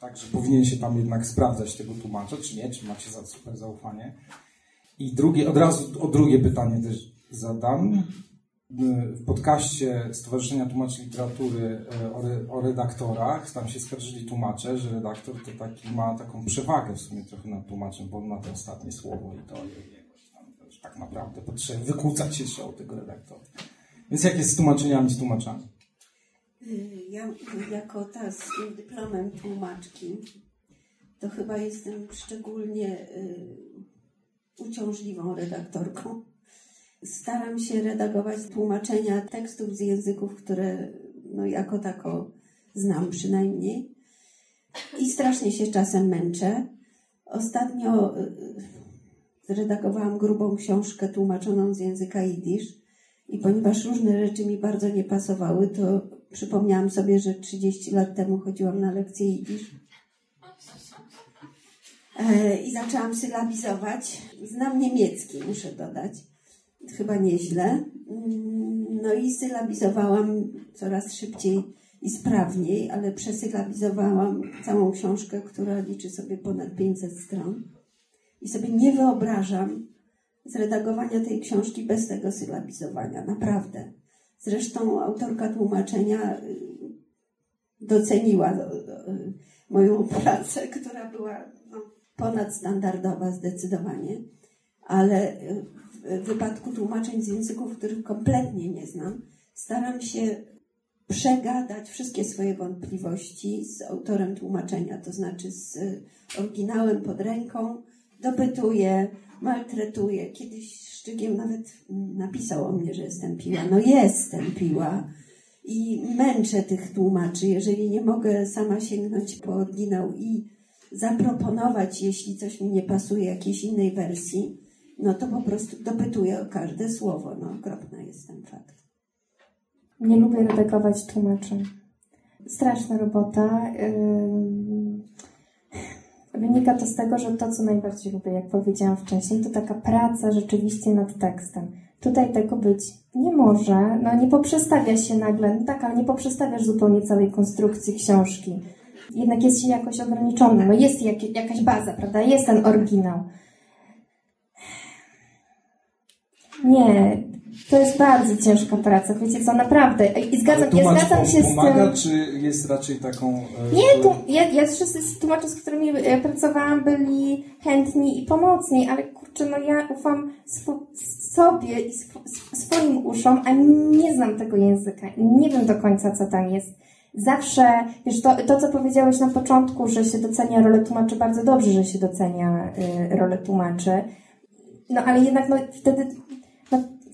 Także powinien się tam jednak sprawdzać tego tłumacza, czy nie, czy macie za super zaufanie. I drugie, od razu o drugie pytanie też zadam. W podcaście Stowarzyszenia Tłumaczy Literatury e, o, re, o redaktorach, tam się skarżyli tłumacze, że redaktor to taki ma taką przewagę w sumie trochę nad tłumaczem, bo on ma to ostatnie słowo i to jakoś tak naprawdę potrzeba wykłócać się o tego redaktora. Więc jak jest z tłumaczeniami, z tłumaczami? Y, ja jako ta z dyplomem tłumaczki, to chyba jestem szczególnie y, uciążliwą redaktorką. Staram się redagować tłumaczenia tekstów z języków, które no, jako tako znam przynajmniej. I strasznie się czasem męczę. Ostatnio y, zredagowałam grubą książkę tłumaczoną z języka jidysz i ponieważ różne rzeczy mi bardzo nie pasowały, to przypomniałam sobie, że 30 lat temu chodziłam na lekcję jidysz. E, I zaczęłam sylabizować. Znam niemiecki, muszę dodać. Chyba nieźle. Mm, no i sylabizowałam coraz szybciej i sprawniej, ale przesylabizowałam całą książkę, która liczy sobie ponad 500 stron. I sobie nie wyobrażam zredagowania tej książki bez tego sylabizowania. Naprawdę. Zresztą autorka tłumaczenia y, doceniła y, y, moją pracę, która była no, ponadstandardowa zdecydowanie, ale w wypadku tłumaczeń z języków, których kompletnie nie znam, staram się przegadać wszystkie swoje wątpliwości z autorem tłumaczenia, to znaczy z oryginałem pod ręką dopytuje, maltretuje. Kiedyś Szczygiem nawet napisał o mnie, że jestem piła. No jestem piła. I męczę tych tłumaczy, jeżeli nie mogę sama sięgnąć po oryginał i zaproponować, jeśli coś mi nie pasuje, jakiejś innej wersji, no to po prostu dopytuję o każde słowo. No okropna jest ten fakt. Nie lubię redagować tłumaczy. Straszna robota. Wynika to z tego, że to, co najbardziej lubię, jak powiedziałam wcześniej, to taka praca rzeczywiście nad tekstem. Tutaj tego być nie może. No nie poprzestawia się nagle, no tak, ale nie poprzestawiasz zupełnie całej konstrukcji książki. Jednak jest się jakoś ograniczony. No jest jak, jakaś baza, prawda? Jest ten oryginał. Nie, to jest bardzo ciężka praca, wiecie co, naprawdę. I zgadzam, ja zgadzam się pomaga, z tym. czy jest raczej taką. E, nie, tu, ja, ja wszyscy tłumacze, z którymi e, pracowałam, byli chętni i pomocni, ale kurczę, no ja ufam sw sobie i sw swoim uszom, a nie znam tego języka i nie wiem do końca, co tam jest. Zawsze, wiesz, to, to co powiedziałeś na początku, że się docenia rolę tłumaczy, bardzo dobrze, że się docenia y, rolę tłumaczy. No ale jednak no, wtedy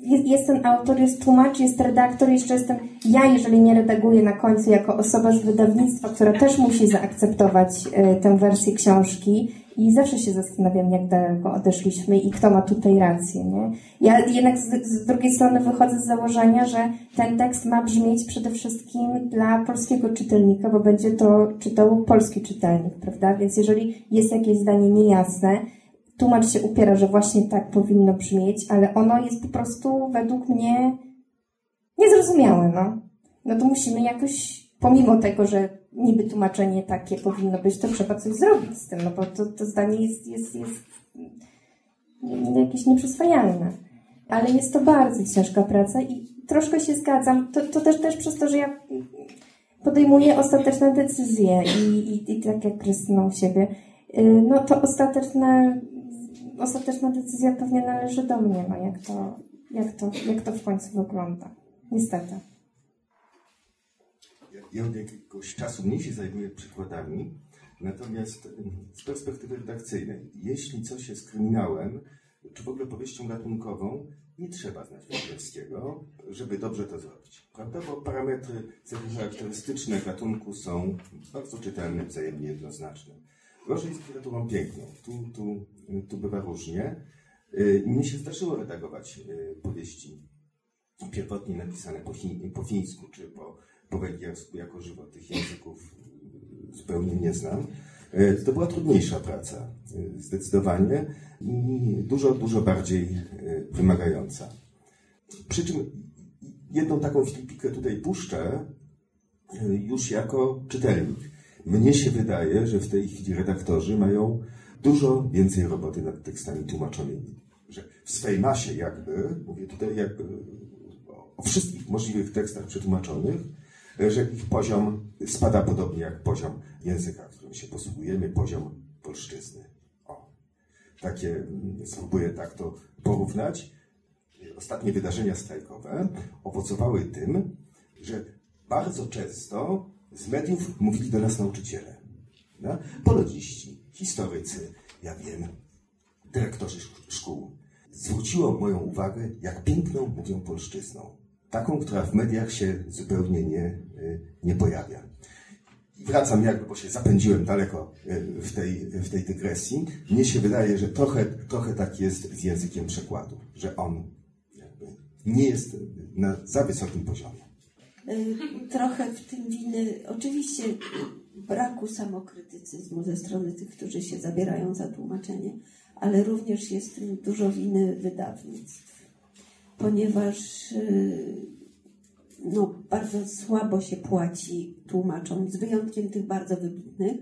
jest, ten autor, jest tłumacz, jest redaktor, jeszcze jestem ja, jeżeli nie redaguję na końcu jako osoba z wydawnictwa, która też musi zaakceptować y, tę wersję książki i zawsze się zastanawiam, jak daleko odeszliśmy i kto ma tutaj rację, nie? Ja jednak z, z drugiej strony wychodzę z założenia, że ten tekst ma brzmieć przede wszystkim dla polskiego czytelnika, bo będzie to czytał polski czytelnik, prawda? Więc jeżeli jest jakieś zdanie niejasne, tłumacz się upiera, że właśnie tak powinno brzmieć, ale ono jest po prostu według mnie niezrozumiałe, no. No to musimy jakoś, pomimo tego, że niby tłumaczenie takie powinno być, to trzeba coś zrobić z tym, no bo to, to zdanie jest, jest, jest jakieś nieprzyswajalne. Ale jest to bardzo ciężka praca i troszkę się zgadzam. To, to też, też przez to, że ja podejmuję ostateczne decyzje i, i, i tak jak Krystyna u siebie, y, no to ostateczne ostateczna decyzja pewnie należy do mnie, no jak to, jak to, jak to w końcu wygląda. Niestety. Ja od jakiegoś czasu mniej się zajmuję przykładami, natomiast z perspektywy redakcyjnej, jeśli coś jest kryminałem, czy w ogóle powieścią gatunkową, nie trzeba znać Wojciechowskiego, żeby dobrze to zrobić. Prawda? Bo parametry cechy charakterystyczne gatunku są bardzo czytelne, wzajemnie jednoznaczne. Gorzej jest literaturą piękną. Tu, tu, tu bywa różnie. Y, mnie się zdarzyło redagować y, powieści pierwotnie napisane po, chi, po chińsku czy po, po węgiersku jako żywot. Tych języków y, zupełnie nie znam. To była trudniejsza praca, zdecydowanie i dużo, dużo bardziej wymagająca. Przy czym jedną taką filipikę tutaj puszczę już jako czytelnik. Mnie się wydaje, że w tej chwili redaktorzy mają dużo więcej roboty nad tekstami tłumaczonymi. Że w swej masie jakby, mówię tutaj jakby o wszystkich możliwych tekstach przetłumaczonych, że ich poziom spada podobnie jak poziom języka, którym się posługujemy, poziom polszczyzny. O, takie, mm, spróbuję tak to porównać. Ostatnie wydarzenia strajkowe owocowały tym, że bardzo często z mediów mówili do nas nauczyciele. Polodziści, historycy, ja wiem, dyrektorzy szkół. Zwróciło moją uwagę, jak piękną mówią polszczyzną. Taką, która w mediach się zupełnie nie, y, nie pojawia. Wracam jakby, bo się zapędziłem daleko y, w tej, w tej dygresji. Mnie się wydaje, że trochę, trochę tak jest z językiem przekładu, że on nie jest na za wysokim poziomie. Y, trochę w tym winy, oczywiście braku samokrytycyzmu ze strony tych, którzy się zabierają za tłumaczenie, ale również jest tym dużo winy wydawnictw, ponieważ y, no, bardzo słabo się płaci tłumaczom, z wyjątkiem tych bardzo wybitnych.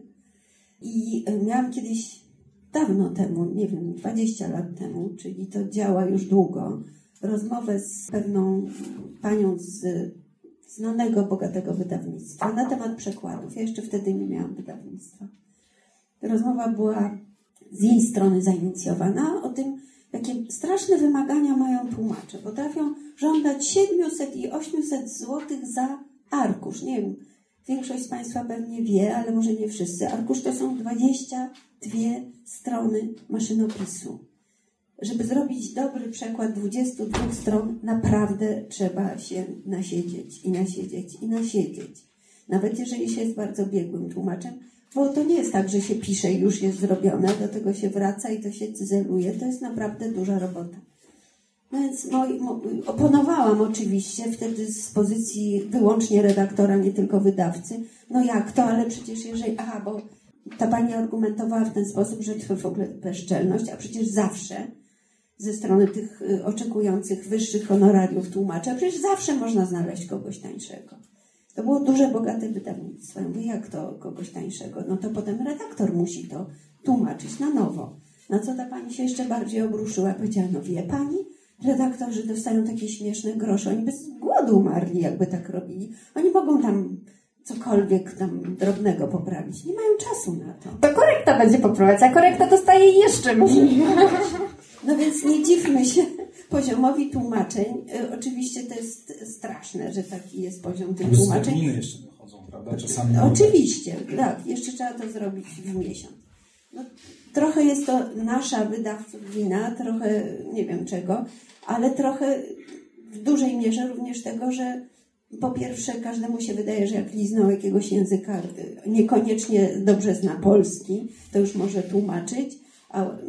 I y, miałam kiedyś, dawno temu, nie wiem, 20 lat temu, czyli to działa już długo, rozmowę z pewną panią z znanego, bogatego wydawnictwa na temat przekładów. Ja jeszcze wtedy nie miałam wydawnictwa. Rozmowa była z jej strony zainicjowana o tym, jakie straszne wymagania mają tłumacze. Potrafią żądać 700 i 800 zł za arkusz. Nie wiem, Większość z Państwa pewnie wie, ale może nie wszyscy. Arkusz to są 22 strony maszynopisu. Żeby zrobić dobry przekład 22 stron, naprawdę trzeba się nasiedzieć i nasiedzieć i nasiedzieć. Nawet jeżeli się jest bardzo biegłym tłumaczem, bo to nie jest tak, że się pisze i już jest zrobione, do tego się wraca i to się cyzeluje. To jest naprawdę duża robota. No więc mo, oponowałam oczywiście wtedy z pozycji wyłącznie redaktora, nie tylko wydawcy. No jak to, ale przecież jeżeli, aha, bo ta pani argumentowała w ten sposób, że to w ogóle bezczelność, a przecież zawsze ze strony tych y, oczekujących wyższych honorariów tłumacza, przecież zawsze można znaleźć kogoś tańszego. To było duże, bogate wydawnictwo. Ja mówię, jak to kogoś tańszego? No to potem redaktor musi to tłumaczyć na nowo. Na co ta pani się jeszcze bardziej obruszyła. Powiedziała, no wie pani, redaktorzy dostają takie śmieszne grosze. Oni bez głodu umarli, jakby tak robili. Oni mogą tam cokolwiek tam drobnego poprawić. Nie mają czasu na to. To korekta będzie poprawiać, a korekta dostaje jeszcze mniej. No więc nie dziwmy się poziomowi tłumaczeń. Y, Oczywiście to jest straszne, że taki jest poziom tych tłumaczeń. terminy jeszcze dochodzą, prawda? Czasami Oczywiście, tak. Jeszcze trzeba to zrobić w miesiąc. No, trochę jest to nasza wydawców wina, trochę nie wiem czego, ale trochę w dużej mierze również tego, że po pierwsze każdemu się wydaje, że jak liznął jakiegoś języka, y, niekoniecznie dobrze zna polski, to już może tłumaczyć.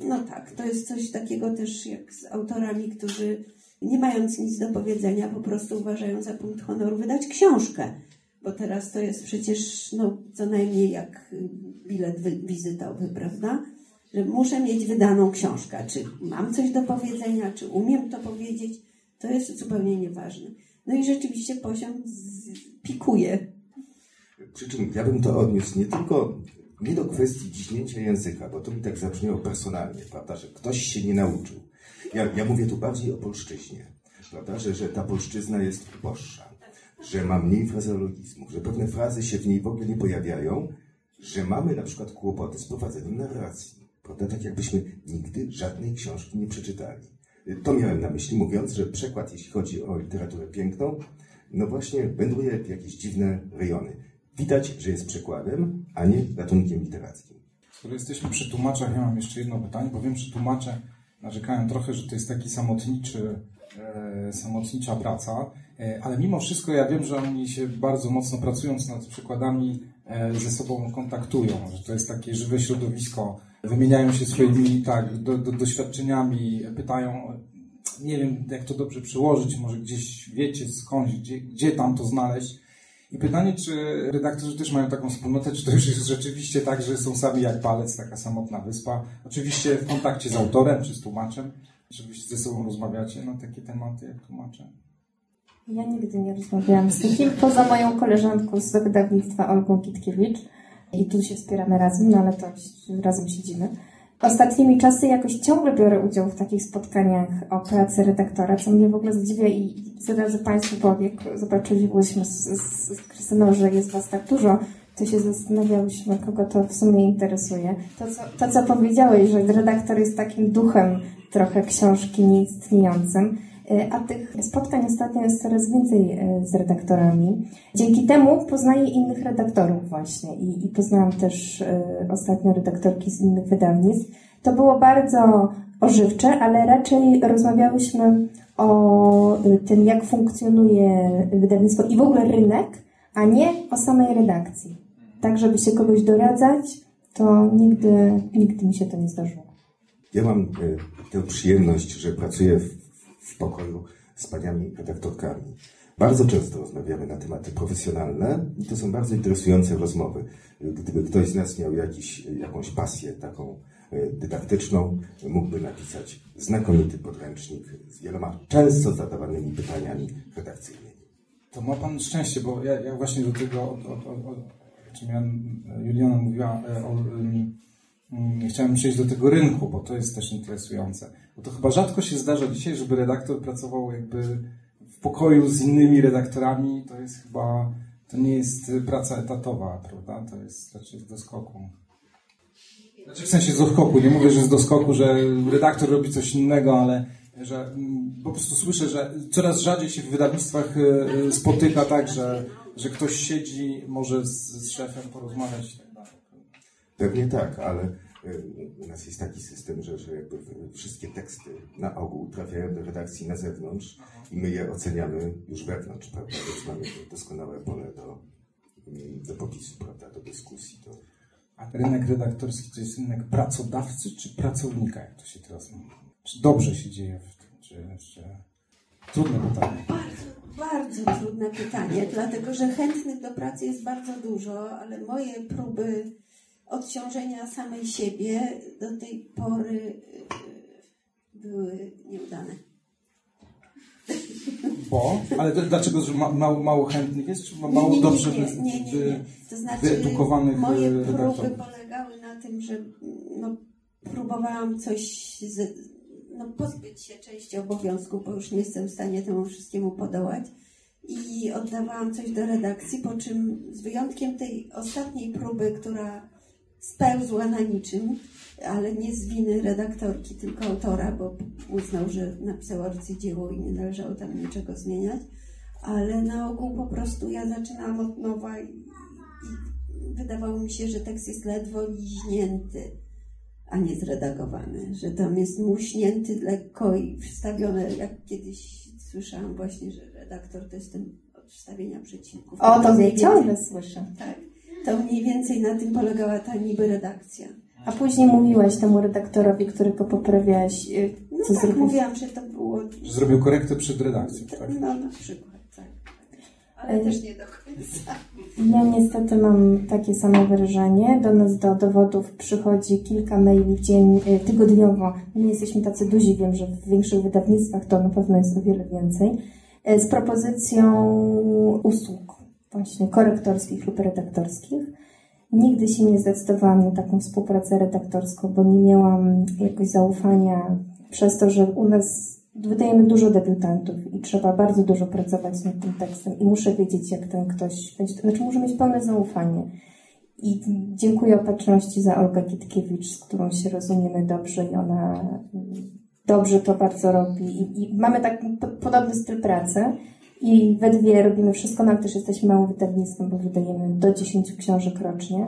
No tak, to jest coś takiego też jak z autorami, którzy nie mając nic do powiedzenia, po prostu uważają za punkt honoru wydać książkę. Bo teraz to jest przecież no, co najmniej jak y, bilet wy- wizytowy, prawda? Że muszę mieć wydaną książkę. Czy mam coś do powiedzenia, czy umiem to powiedzieć, to jest zupełnie nieważne. No i rzeczywiście poziom pikuje. Przy czym ja bym to odniósł nie tylko nie do kwestii dziśnięcia języka, bo to mi tak zabrzmiało personalnie, prawda, że ktoś się nie nauczył. Ja, ja mówię tu bardziej o polszczyźnie, prawda, że, że ta polszczyzna jest uboższa, że ma mniej frazeologizmów, że pewne frazy się w niej w ogóle nie pojawiają, że mamy na przykład kłopoty z prowadzeniem narracji, prawda, tak jakbyśmy nigdy żadnej książki nie przeczytali. To miałem na myśli, mówiąc, że przekład, jeśli chodzi o literaturę piękną, no właśnie wędruje w jakieś dziwne rejony. Widać, że jest przekładem, a nie gatunkiem literackim. Skoro jesteśmy przy tłumaczach, ja mam jeszcze jedno pytanie, bo wiem, że tłumacze narzekają trochę, że to jest taki samotniczy, e, samotnicza praca, e, ale mimo wszystko ja wiem, że oni się bardzo mocno pracując nad przykładami e, ze sobą kontaktują, że to jest takie żywe środowisko, wymieniają się swoimi tak, do, do, doświadczeniami, pytają, nie wiem jak to dobrze przełożyć, może gdzieś wiecie skądś, gdzie, gdzie tam to znaleźć. I pytanie, czy redaktorzy też mają taką wspólnotę, czy to już jest rzeczywiście tak, że są sami jak palec, taka samotna wyspa. Oczywiście w kontakcie z autorem czy z tłumaczem, żebyście ze sobą rozmawiacie na takie tematy jak tłumacze. Ja nigdy nie rozmawiałam z nikim, poza moją koleżanką z wydawnictwa Olgą Kitkiewicz. I tu się wspieramy razem, no ale to razem siedzimy. Ostatnimi czasy jakoś ciągle biorę udział w takich spotkaniach o pracy redaktora, co mnie w ogóle zdziwia i zaraz Państwu powie, zobaczyliśmy z, z, z Krystyną, że jest Was tak dużo, to się zastanawiałyśmy, kogo to w sumie interesuje. To co, to, co powiedziałeś, że redaktor jest takim duchem trochę książki nieistniejącym, a tych spotkań ostatnio jest coraz więcej z redaktorami. Dzięki temu poznaję innych redaktorów właśnie i, i poznałam też ostatnio redaktorki z innych wydawnictw. To było bardzo ożywcze, ale raczej rozmawiałyśmy o tym, jak funkcjonuje wydawnictwo i w ogóle rynek, a nie o samej redakcji. Tak, żeby się kogoś doradzać, to nigdy, nigdy mi się to nie zdarzyło. Ja mam tę przyjemność, że pracuję w w pokoju z paniami redaktorkami. Bardzo często rozmawiamy na tematy profesjonalne i to są bardzo interesujące rozmowy. Gdyby ktoś z nas miał jakiś, jakąś pasję taką dydaktyczną, mógłby napisać znakomity podręcznik z wieloma często zadawanymi pytaniami redakcyjnymi. To ma Pan szczęście, bo ja, ja właśnie do tego, o, o, o, o czym ja, Juliana mówiła, o, um, chciałem przejść do tego rynku, bo to jest też interesujące. Bo to chyba rzadko się zdarza dzisiaj, żeby redaktor pracował jakby w pokoju z innymi redaktorami. To jest chyba, to nie jest praca etatowa, prawda? To jest raczej z doskoku. Znaczy w sensie z doskoku. Nie mówię, że z doskoku, że redaktor robi coś innego, ale że po prostu słyszę, że coraz rzadziej się w wydawnictwach spotyka tak, że że ktoś siedzi, może z, z szefem porozmawiać. Pewnie tak, ale y, u nas jest taki system, że, że jakby wszystkie teksty na ogół trafiają do redakcji na zewnątrz i my je oceniamy już wewnątrz, prawda? Więc mamy doskonałe pole do, do popisu, prawda? Do dyskusji. Do... A rynek redaktorski to jest rynek pracodawcy czy pracownika, jak to się teraz mówi? Czy dobrze się dzieje w tym, czy, czy... Trudne pytanie. Bardzo, bardzo trudne pytanie, dlatego że chętnych do pracy jest bardzo dużo, ale moje próby odciążenia samej siebie do tej pory y, były nieudane. Bo? Ale to, dlaczego, ma, mało, mało chętnych jest, czy ma mało nie, nie, dobrze nie, nie, nie, wy- nie. To znaczy, wyedukowanych, moje e, próby redaktorów? polegały na tym, że no, próbowałam coś, z, no, pozbyć się części obowiązków, bo już nie jestem w stanie temu wszystkiemu podołać. I oddawałam coś do redakcji, po czym z wyjątkiem tej ostatniej próby, która spełzła na niczym, ale nie z winy redaktorki, tylko autora, bo uznał, że napisał arcydzieło i nie należało tam niczego zmieniać. Ale na ogół po prostu ja zaczynałam od nowa i, i wydawało mi się, że tekst jest ledwo liźnięty, a nie zredagowany, że tam jest muśnięty lekko i wstawione, jak kiedyś słyszałam właśnie, że redaktor to jest ten od wstawienia przecinków. O, to mnie ciągle więcej- słyszę. Tak, to mniej więcej na tym polegała ta niby redakcja. A później mówiłaś temu redaktorowi, którego poprawiałaś, y, No co tak, zrobił. mówiłam, że to było... Że zrobił korektę przed redakcją, tak? No na przykład, tak. Ale też nie do końca. Ja niestety mam takie samo wrażenie. Do nas do dowodów przychodzi kilka maili dzień, y, tygodniowo. Nie jesteśmy tacy duzi, wiem, że w większych wydawnictwach to na pewno jest o wiele więcej. y, Z propozycją usług właśnie korektorskich lub redaktorskich. Nigdy się nie zdecydowałam na taką współpracę redaktorską, bo nie miałam jakoś zaufania przez to, że u nas wydajemy dużo debiutantów i trzeba bardzo dużo pracować nad tym tekstem i muszę wiedzieć, jak ten ktoś będzie, znaczy muszę mieć pełne zaufanie. I dziękuję opatrzności za Olgę Kitkiewicz, z którą się rozumiemy dobrze i ona dobrze to bardzo robi. I, i mamy tak podobny styl pracy i we dwie robimy wszystko, nam też jesteśmy małym wydawnictwem, bo wydajemy do 10 książek rocznie.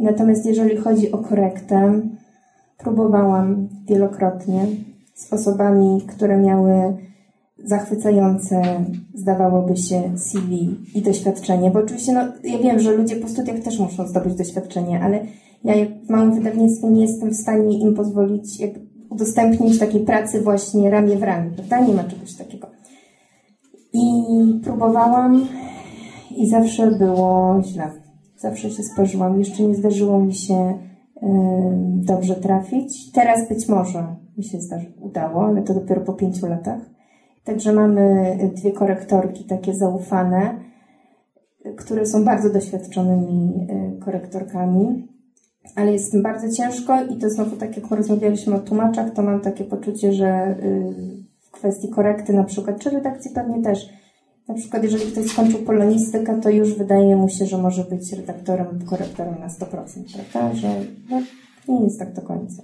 Natomiast jeżeli chodzi o korektę, próbowałam wielokrotnie z osobami, które miały zachwycające, zdawałoby się, CV i doświadczenie, bo oczywiście, no, ja wiem, że ludzie po studiach też muszą zdobyć doświadczenie, ale ja w małym wydawnictwie nie jestem w stanie im pozwolić udostępnić takiej pracy właśnie ramię w ramię, prawda? Nie ma czegoś takiego. I próbowałam i zawsze było źle. Zawsze się sparzyłam. Jeszcze nie zdarzyło mi się em, dobrze trafić. Teraz być może mi się zdarzy, udało, ale to dopiero po pięciu latach. Także mamy dwie korektorki takie zaufane, y, które są bardzo doświadczonymi y, korektorkami, ale jest bardzo ciężko i to znowu tak jak rozmawialiśmy o tłumaczach, to mam takie poczucie, że y, kwestii korekty na przykład, czy redakcji pewnie też, na przykład jeżeli ktoś skończył polonistykę, to już wydaje mu się, że może być redaktorem lub korektorem na 100%, prawda? Że no, nie jest tak do końca.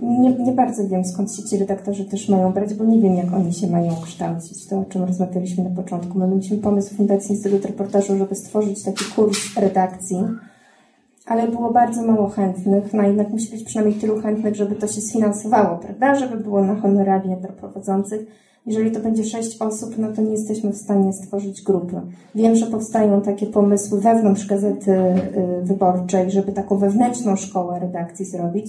Nie, nie bardzo wiem, skąd się ci redaktorzy też mają brać, bo nie wiem, jak oni się mają kształcić. To, o czym rozmawialiśmy na początku. My mieliśmy pomysł Fundacji Instytut Reportażu, żeby stworzyć taki kurs redakcji, ale było bardzo mało chętnych. No jednak musi być przynajmniej tylu chętnych, żeby to się sfinansowało, prawda? Żeby było na honoraria dla prowadzących. Jeżeli to będzie sześć osób, no to nie jesteśmy w stanie stworzyć grupy. Wiem, że powstają takie pomysły wewnątrz Gazety y, Wyborczej, żeby taką wewnętrzną szkołę redakcji zrobić.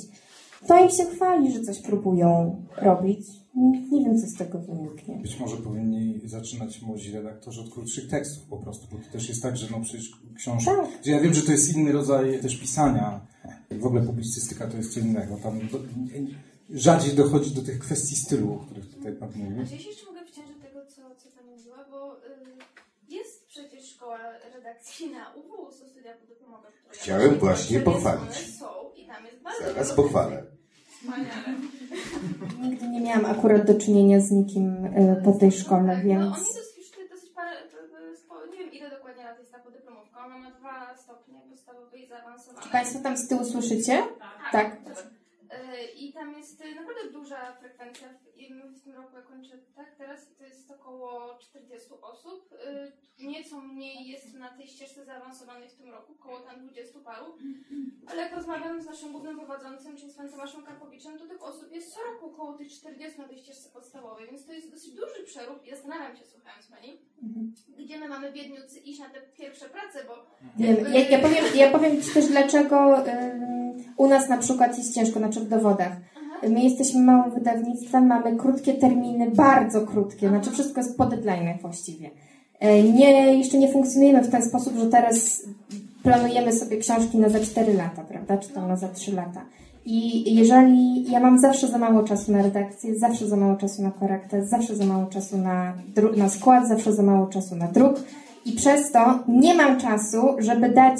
To im się chwali, że coś próbują robić. Nie wiem, co z tego wyniknie. Być może powinni zaczynać młodzi redaktorzy od krótszych tekstów po prostu, bo to też jest tak, że no przecież książka... Tak. Ja wiem, że to jest inny rodzaj też pisania. W ogóle publicystyka to jest co innego. Tam do, rzadziej dochodzi do tych kwestii stylu, o których tutaj Pan mówił. Znaczy, jeśli jeszcze mogę wciąż do tego, co, co Pani mówiła, bo y, jest przecież szkoła redakcji na UW, studia podyplomowe. Chciałem właśnie pochwalić. Są i tam jest bardzo Zaraz pochwalę. Nigdy nie miałam akurat do czynienia z nikim y, po tej szkole, No, więc... oni dosyć, dosyć parę, spo- nie wiem ile dokładnie lat jest ta podyplomówka, ona ma dwa stopnie, podstawowy i zaawansowany. Czy Państwo tam z tyłu słyszycie? Tak. I tam jest y, naprawdę duża frekwencja w i w tym roku ja kończę tak teraz to jest około 40 osób. Y, Nieco mniej jest na tej ścieżce zaawansowanej w tym roku, około tam 20 paru. Ale jak rozmawiam z naszym głównym prowadzącym, czyli z panem Tomaszem Karpowiczem, to tych osób jest co roku około tych 40 na tej ścieżce podstawowej, więc to jest dosyć duży przeród i zastanawiam się, słuchając pani, gdzie my mamy biedniucy iść na te pierwsze prace, bo ja, ja, powiem, ja powiem Ci też, dlaczego u nas na przykład jest ciężko, na przykład w dowodach. My jesteśmy małym wydawnictwem, mamy krótkie terminy, bardzo krótkie, znaczy wszystko jest po deadline'ach właściwie. E, Nie, jeszcze nie funkcjonujemy w ten sposób, że teraz planujemy sobie książki na za 4 lata, prawda, czy tam na za 3 lata. I jeżeli ja mam zawsze za mało czasu na redakcję, zawsze za mało czasu na korektę, zawsze za mało czasu na, na skład, zawsze za mało czasu na druk i przez to nie mam czasu, żeby dać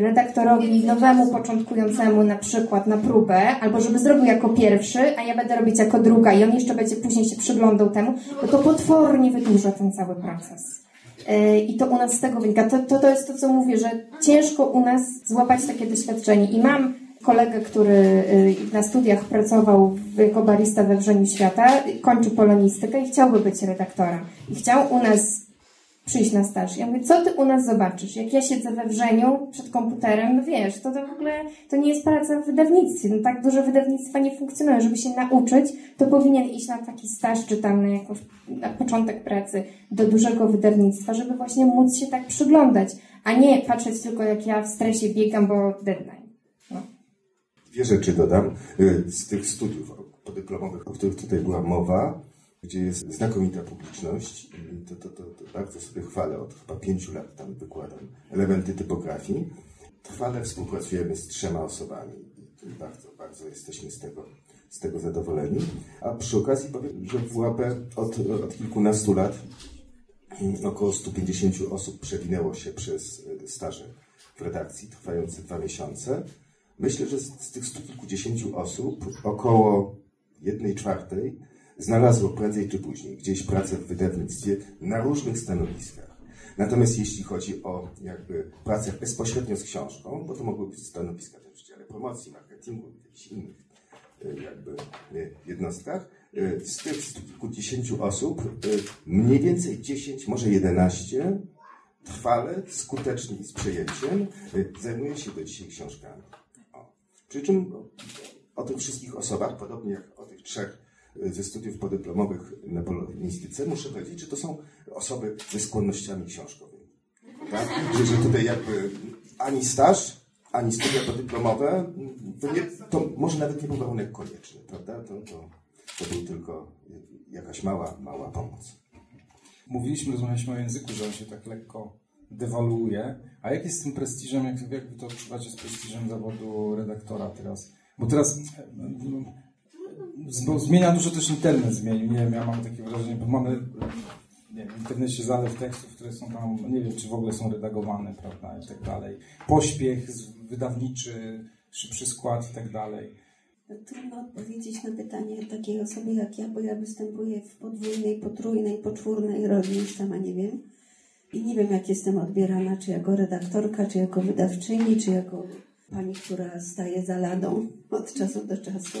redaktorowi nowemu, początkującemu na przykład na próbę, albo żeby zrobił jako pierwszy, a ja będę robić jako druga i on jeszcze będzie później się przyglądał temu, bo to potwornie wydłuża ten cały proces. Y, I to u nas z tego wynika. To, to, to jest to, co mówię, że ciężko u nas złapać takie doświadczenie. I mam kolegę, który y, na studiach pracował jako barista we Wrzeniu Świata, kończy polonistykę i chciałby być redaktorem. I chciał u nas przyjść na staż. Ja mówię, co ty u nas zobaczysz? Jak ja siedzę we Wrzeniu przed komputerem, no wiesz, to, to w ogóle to nie jest praca w wydawnictwie. No tak duże wydawnictwa nie funkcjonują. Żeby się nauczyć, to powinien iść na taki staż, czy tam na jakąś, na początek pracy do dużego wydawnictwa, żeby właśnie móc się tak przyglądać, a nie patrzeć tylko jak ja w stresie biegam, bo deadline. No. Dwie rzeczy dodam. Y, Z tych studiów podyplomowych, o których tutaj była mowa, gdzie jest znakomita publiczność, i to, to, to, to bardzo sobie chwalę, od chyba pięciu lat tam wykładam elementy typografii. Trwale współpracujemy z trzema osobami i bardzo, bardzo jesteśmy z tego, z tego zadowoleni. A przy okazji powiem, że w WAP od, od kilkunastu lat mm, około 150 osób przewinęło się przez y, staże w redakcji trwające dwa miesiące. Myślę, że z, z tych stu kilkudziesięciu osób około jednej czwartej znalazło prędzej czy później gdzieś pracę w wydawnictwie na różnych stanowiskach. Natomiast jeśli chodzi o jakby pracę bezpośrednio z książką, bo to mogły być stanowiska w dziale promocji, marketingu, jakichś innych y, jakby y, jednostkach, y, z tych kilkudziesięciu osób mniej więcej 10, może 11 trwale, skutecznie i z przejęciem zajmuje się do dzisiaj książkami. O. Przy czym o, tych wszystkich osobach, podobnie jak o tych trzech ze studiów podyplomowych na polonistyce, muszę powiedzieć, że to są osoby ze skłonnościami książkowymi. Tak? Że, że tutaj jakby ani staż, ani studia podyplomowe, to, nie, to może nawet nie był warunek konieczny, prawda? To, to, to był tylko jakaś mała, mała pomoc. Mówiliśmy, rozmawialiśmy o języku, że on się tak lekko dewaluuje. A jak jest z tym prestiżem, jak, jak wy to odczuwacie z prestiżem zawodu redaktora teraz? Bo teraz zmienia dużo też internet zmienił. Nie wiem, ja mam takie wrażenie, bo mamy nie wiem, w internecie zalew tekstów, które są tam, nie wiem, czy w ogóle są redagowane, prawda, i tak dalej. Pośpiech wydawniczy, szybszy skład i tak dalej. No, Trudno odpowiedzieć na pytanie takiej osoby jak ja, bo ja występuję w podwójnej, potrójnej, poczwórnej roli, sama nie wiem. I nie wiem, jak jestem odbierana, czy jako redaktorka, czy jako wydawczyni, czy jako pani, która staje za ladą od czasu do czasu.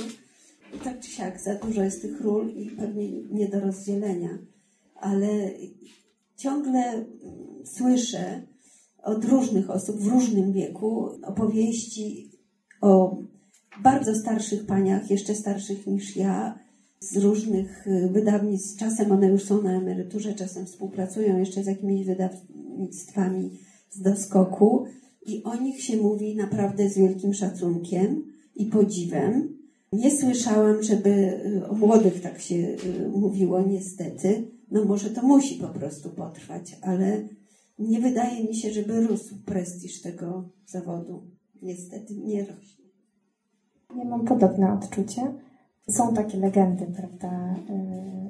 I tak czy siak, za dużo jest tych ról i pewnie nie do rozdzielenia. Ale ciągle mm, słyszę od różnych osób w różnym wieku opowieści o bardzo starszych paniach, jeszcze starszych niż ja, z różnych y, wydawnictw. Czasem one już są na emeryturze, czasem współpracują jeszcze z jakimiś wydawnictwami z doskoku. I o nich się mówi naprawdę z wielkim szacunkiem i podziwem. Nie słyszałam, żeby y, o młodych tak się y, mówiło, niestety. No może to musi po prostu potrwać, ale nie wydaje mi się, żeby rósł prestiż tego zawodu. Niestety nie rośnie. Ja mam podobne odczucie. Są takie legendy, prawda,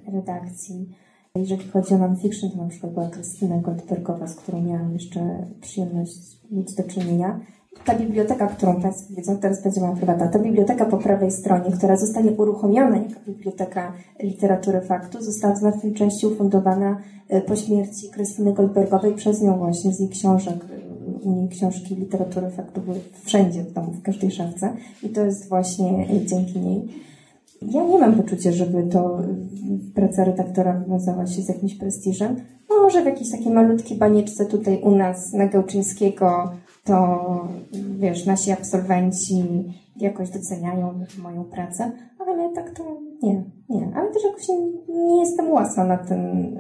y, redakcji. Jeżeli chodzi o non-fiction, to na przykład była Krystyna Goldbergowa, z którą miałam jeszcze przyjemność mieć do czynienia. Ta biblioteka, którą Państwo widzą, teraz będzie moja prywatna, ta biblioteka po prawej stronie, która zostanie uruchomiona jako biblioteka literatury faktu, została w znacznej części ufundowana y, po śmierci Krystyny Goldbergowej przez nią właśnie, z jej książek. y, U niej książki literatury faktu były wszędzie w domu, w każdej szafce i to jest właśnie dzięki niej. Ja nie mam poczucia, żeby to y, praca redaktora wiązała się z jakimś prestiżem. No, może w jakiejś takiej malutkiej banieczce tutaj u nas na Gałczyńskiego to, wiesz, nasi absolwenci jakoś doceniają moją pracę, ale tak to nie, nie. Ale też jakoś nie, jestem łasa na ten,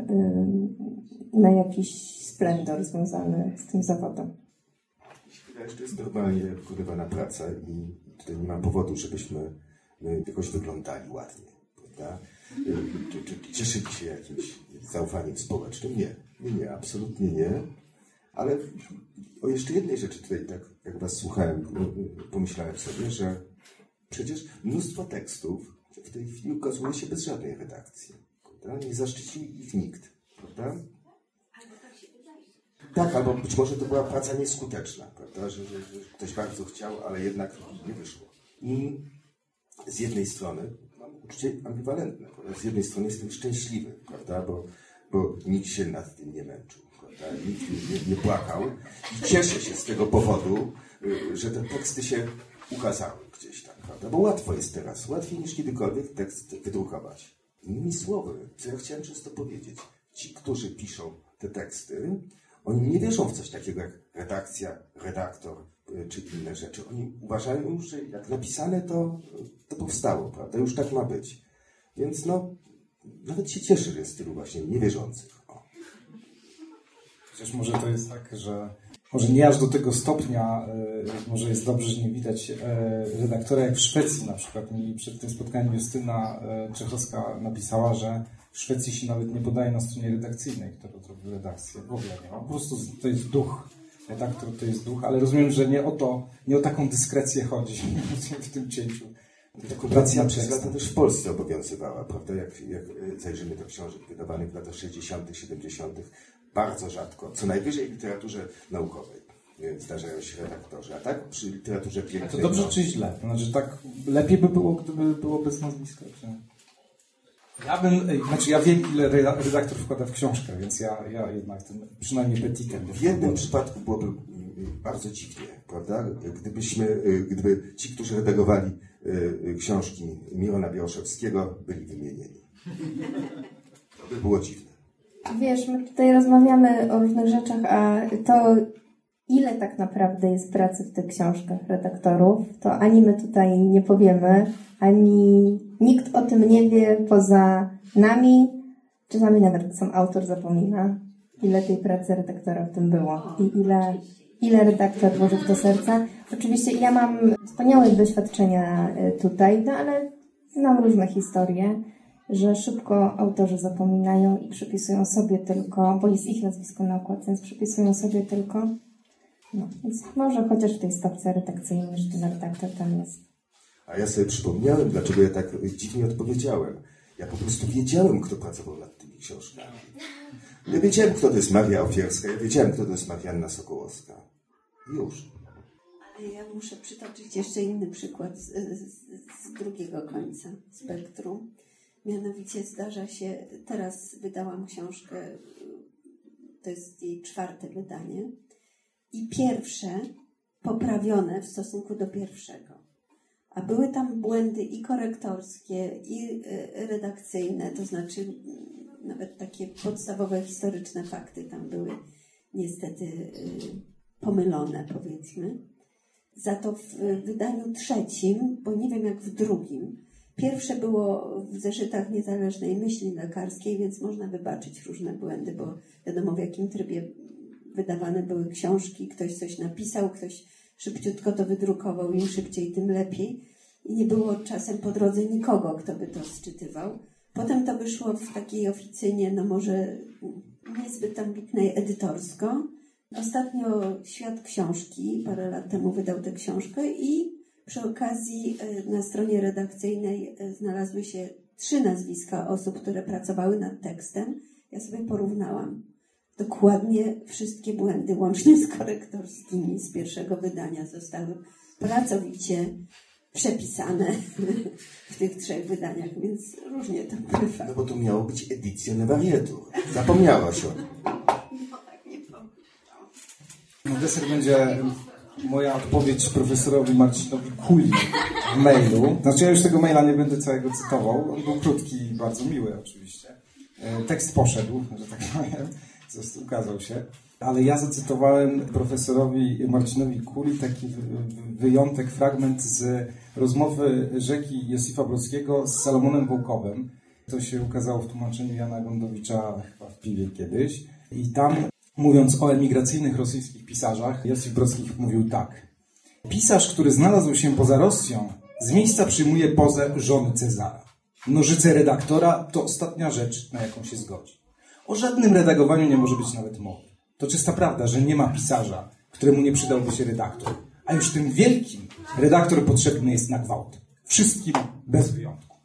na jakiś splendor związany z tym zawodem. Się, to jest normalnie wykonywana praca i tutaj nie ma powodu, żebyśmy my jakoś wyglądali ładnie, prawda? Y, Czy, cieszyli się jakimś zaufaniem społecznym? Nie, nie, absolutnie nie. Ale o jeszcze jednej rzeczy tutaj, tak jak Was słuchałem, y, pomyślałem sobie, że przecież mnóstwo tekstów w tej chwili ukazuje się bez żadnej redakcji. Prawda? Nie zaszczycił ich nikt. Prawda? Tak, albo być może to była praca nieskuteczna, prawda? Że, że, że ktoś bardzo chciał, ale jednak nie wyszło. I z jednej strony mam uczucie ambiwalentne. Prawda? Z jednej strony jestem szczęśliwy, prawda? Bo, bo nikt się nad tym nie męczył? Nikt nie, nie płakał. I cieszę się z tego powodu, y, że te teksty się ukazały gdzieś tam, prawda? Bo łatwo jest teraz, łatwiej niż kiedykolwiek tekst wydrukować. Innymi słowy, co ja chciałem często powiedzieć, ci, którzy piszą te teksty, oni nie wierzą w coś takiego jak redakcja, redaktor y, czy inne rzeczy. Oni uważają że jak napisane, to, to powstało, prawda? Już tak ma być. Więc no, nawet się cieszę, że jest tylu właśnie niewierzących. Chociaż może to jest tak, że może nie aż do tego stopnia, y, może jest dobrze, że nie widać y, redaktora jak w Szwecji na przykład. Mi przed tym spotkaniem Justyna y, Czechowska napisała, że w Szwecji się nawet nie podaje na stronie redakcyjnej, kto robi redakcję. W ogóle nie ma. Po prostu to jest duch. Redaktor to jest duch, ale rozumiem, że nie o to, nie o taką dyskrecję chodzi w tym cięciu. Pracę przez lata też w Polsce obowiązywała, prawda? Jak, jak zajrzymy do książek wydawanych w latach 60., 70., bardzo rzadko, co najwyżej w literaturze naukowej y, zdarzają się redaktorzy, a tak przy literaturze A to pięknej... dobrze no, czy źle? Znaczy tak lepiej by było, gdyby było bez nazwiska. Czy... Ja bym, znaczy ja wiem ile reda- redaktor wkłada w książkę, więc ja, ja jednak ten, przynajmniej petitem. W jednym przypadku byłoby y, bardzo dziwnie, prawda? Gdybyśmy, y, gdyby ci, którzy redagowali y, książki Mirona Białoszewskiego byli wymienieni. To by było dziwne. Wiesz, my tutaj rozmawiamy o różnych rzeczach, a to ile tak naprawdę jest pracy w tych książkach redaktorów, to ani my tutaj nie powiemy, ani nikt o tym nie wie poza nami. Czasami nawet sam autor zapomina, ile tej pracy redaktora w tym było i ile, ile redaktor włożył w to serca. Oczywiście ja mam wspaniałe doświadczenia y, tutaj, no ale znam różne historie że szybko autorzy zapominają i przypisują sobie tylko, bo jest ich nazwisko na okładce, więc przypisują sobie tylko. No, więc może chociaż w tej stopce redakcyjnej, że ten redaktor tam jest. A ja sobie przypomniałem, dlaczego ja tak dziwnie odpowiedziałem. Ja po prostu wiedziałem, kto pracował nad tymi książkami. Ja wiedziałem, kto to jest Maria Ofierska, ja wiedziałem, kto to jest Marianna Sokołowska. Już. Ale ja muszę przytoczyć jeszcze inny przykład z, z, z drugiego końca spektrum. Mianowicie zdarza się, teraz wydałam książkę, to jest jej czwarte wydanie, i pierwsze poprawione w stosunku do pierwszego. A były tam błędy i korektorskie, i y, redakcyjne, to znaczy mm, nawet takie podstawowe historyczne fakty tam były niestety y, pomylone, powiedzmy. Za to w wydaniu trzecim, bo nie wiem jak w drugim, pierwsze było w zeszytach niezależnej myśli lekarskiej, więc można wybaczyć różne błędy, bo wiadomo w jakim trybie wydawane były książki, ktoś coś napisał, ktoś szybciutko to wydrukował, im szybciej, tym lepiej. I nie było czasem po drodze nikogo, kto by to sczytywał. Potem to wyszło w takiej oficynie, no może niezbyt ambitnej edytorsko. Ostatnio Świat Książki parę lat temu wydał tę książkę i przy okazji e, na stronie redakcyjnej e, znalazły się trzy nazwiska osób, które pracowały nad tekstem. Ja sobie porównałam. Dokładnie wszystkie błędy, łącznie z korektorskimi z pierwszego wydania, zostały pracowicie przepisane w tych trzech wydaniach, więc różnie to bywa. No bo to miało być edycja na warietur. Zapomniałaś o tym. No deser będzie moja odpowiedź profesorowi Marcinowi Kuli w mailu. Znaczy ja już tego maila nie będę całego cytował. On był krótki i bardzo miły oczywiście. E, Tekst poszedł, że tak powiem, zresztą ukazał się. Ale ja zacytowałem profesorowi Marcinowi Kuli taki wy- wy- wyjątek, fragment z rozmowy rzeki Josifa Brodskiego z Salomonem Wołkowem. To się ukazało w tłumaczeniu Jana Gondowicza chyba w Piwie kiedyś. I tam, mówiąc o emigracyjnych rosyjskich pisarzach, Josif Brodski mówił tak. Pisarz, który znalazł się poza Rosją, z miejsca przyjmuje pozę żony Cezara. Nożyce redaktora to ostatnia rzecz, na jaką się zgodzi. O żadnym redagowaniu nie może być nawet mowy. To czysta prawda, że nie ma pisarza, któremu nie przydałby się redaktor. A już tym wielkim redaktor potrzebny jest na gwałt. Wszystkim bez wyjątku.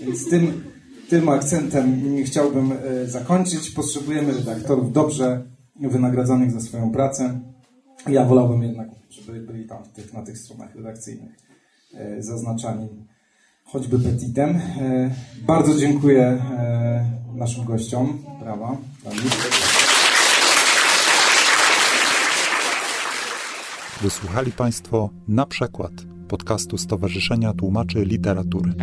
Więc tym, tym akcentem chciałbym e, zakończyć. Potrzebujemy redaktorów dobrze wynagradzanych za swoją pracę. Ja wolałbym jednak, żeby byli tam tych, na tych stronach redakcyjnych e, zaznaczani choćby petitem. E, bardzo dziękuję e, naszym gościom. Brawa. Wysłuchali Państwo na przykład podcastu Stowarzyszenia Tłumaczy Literatury.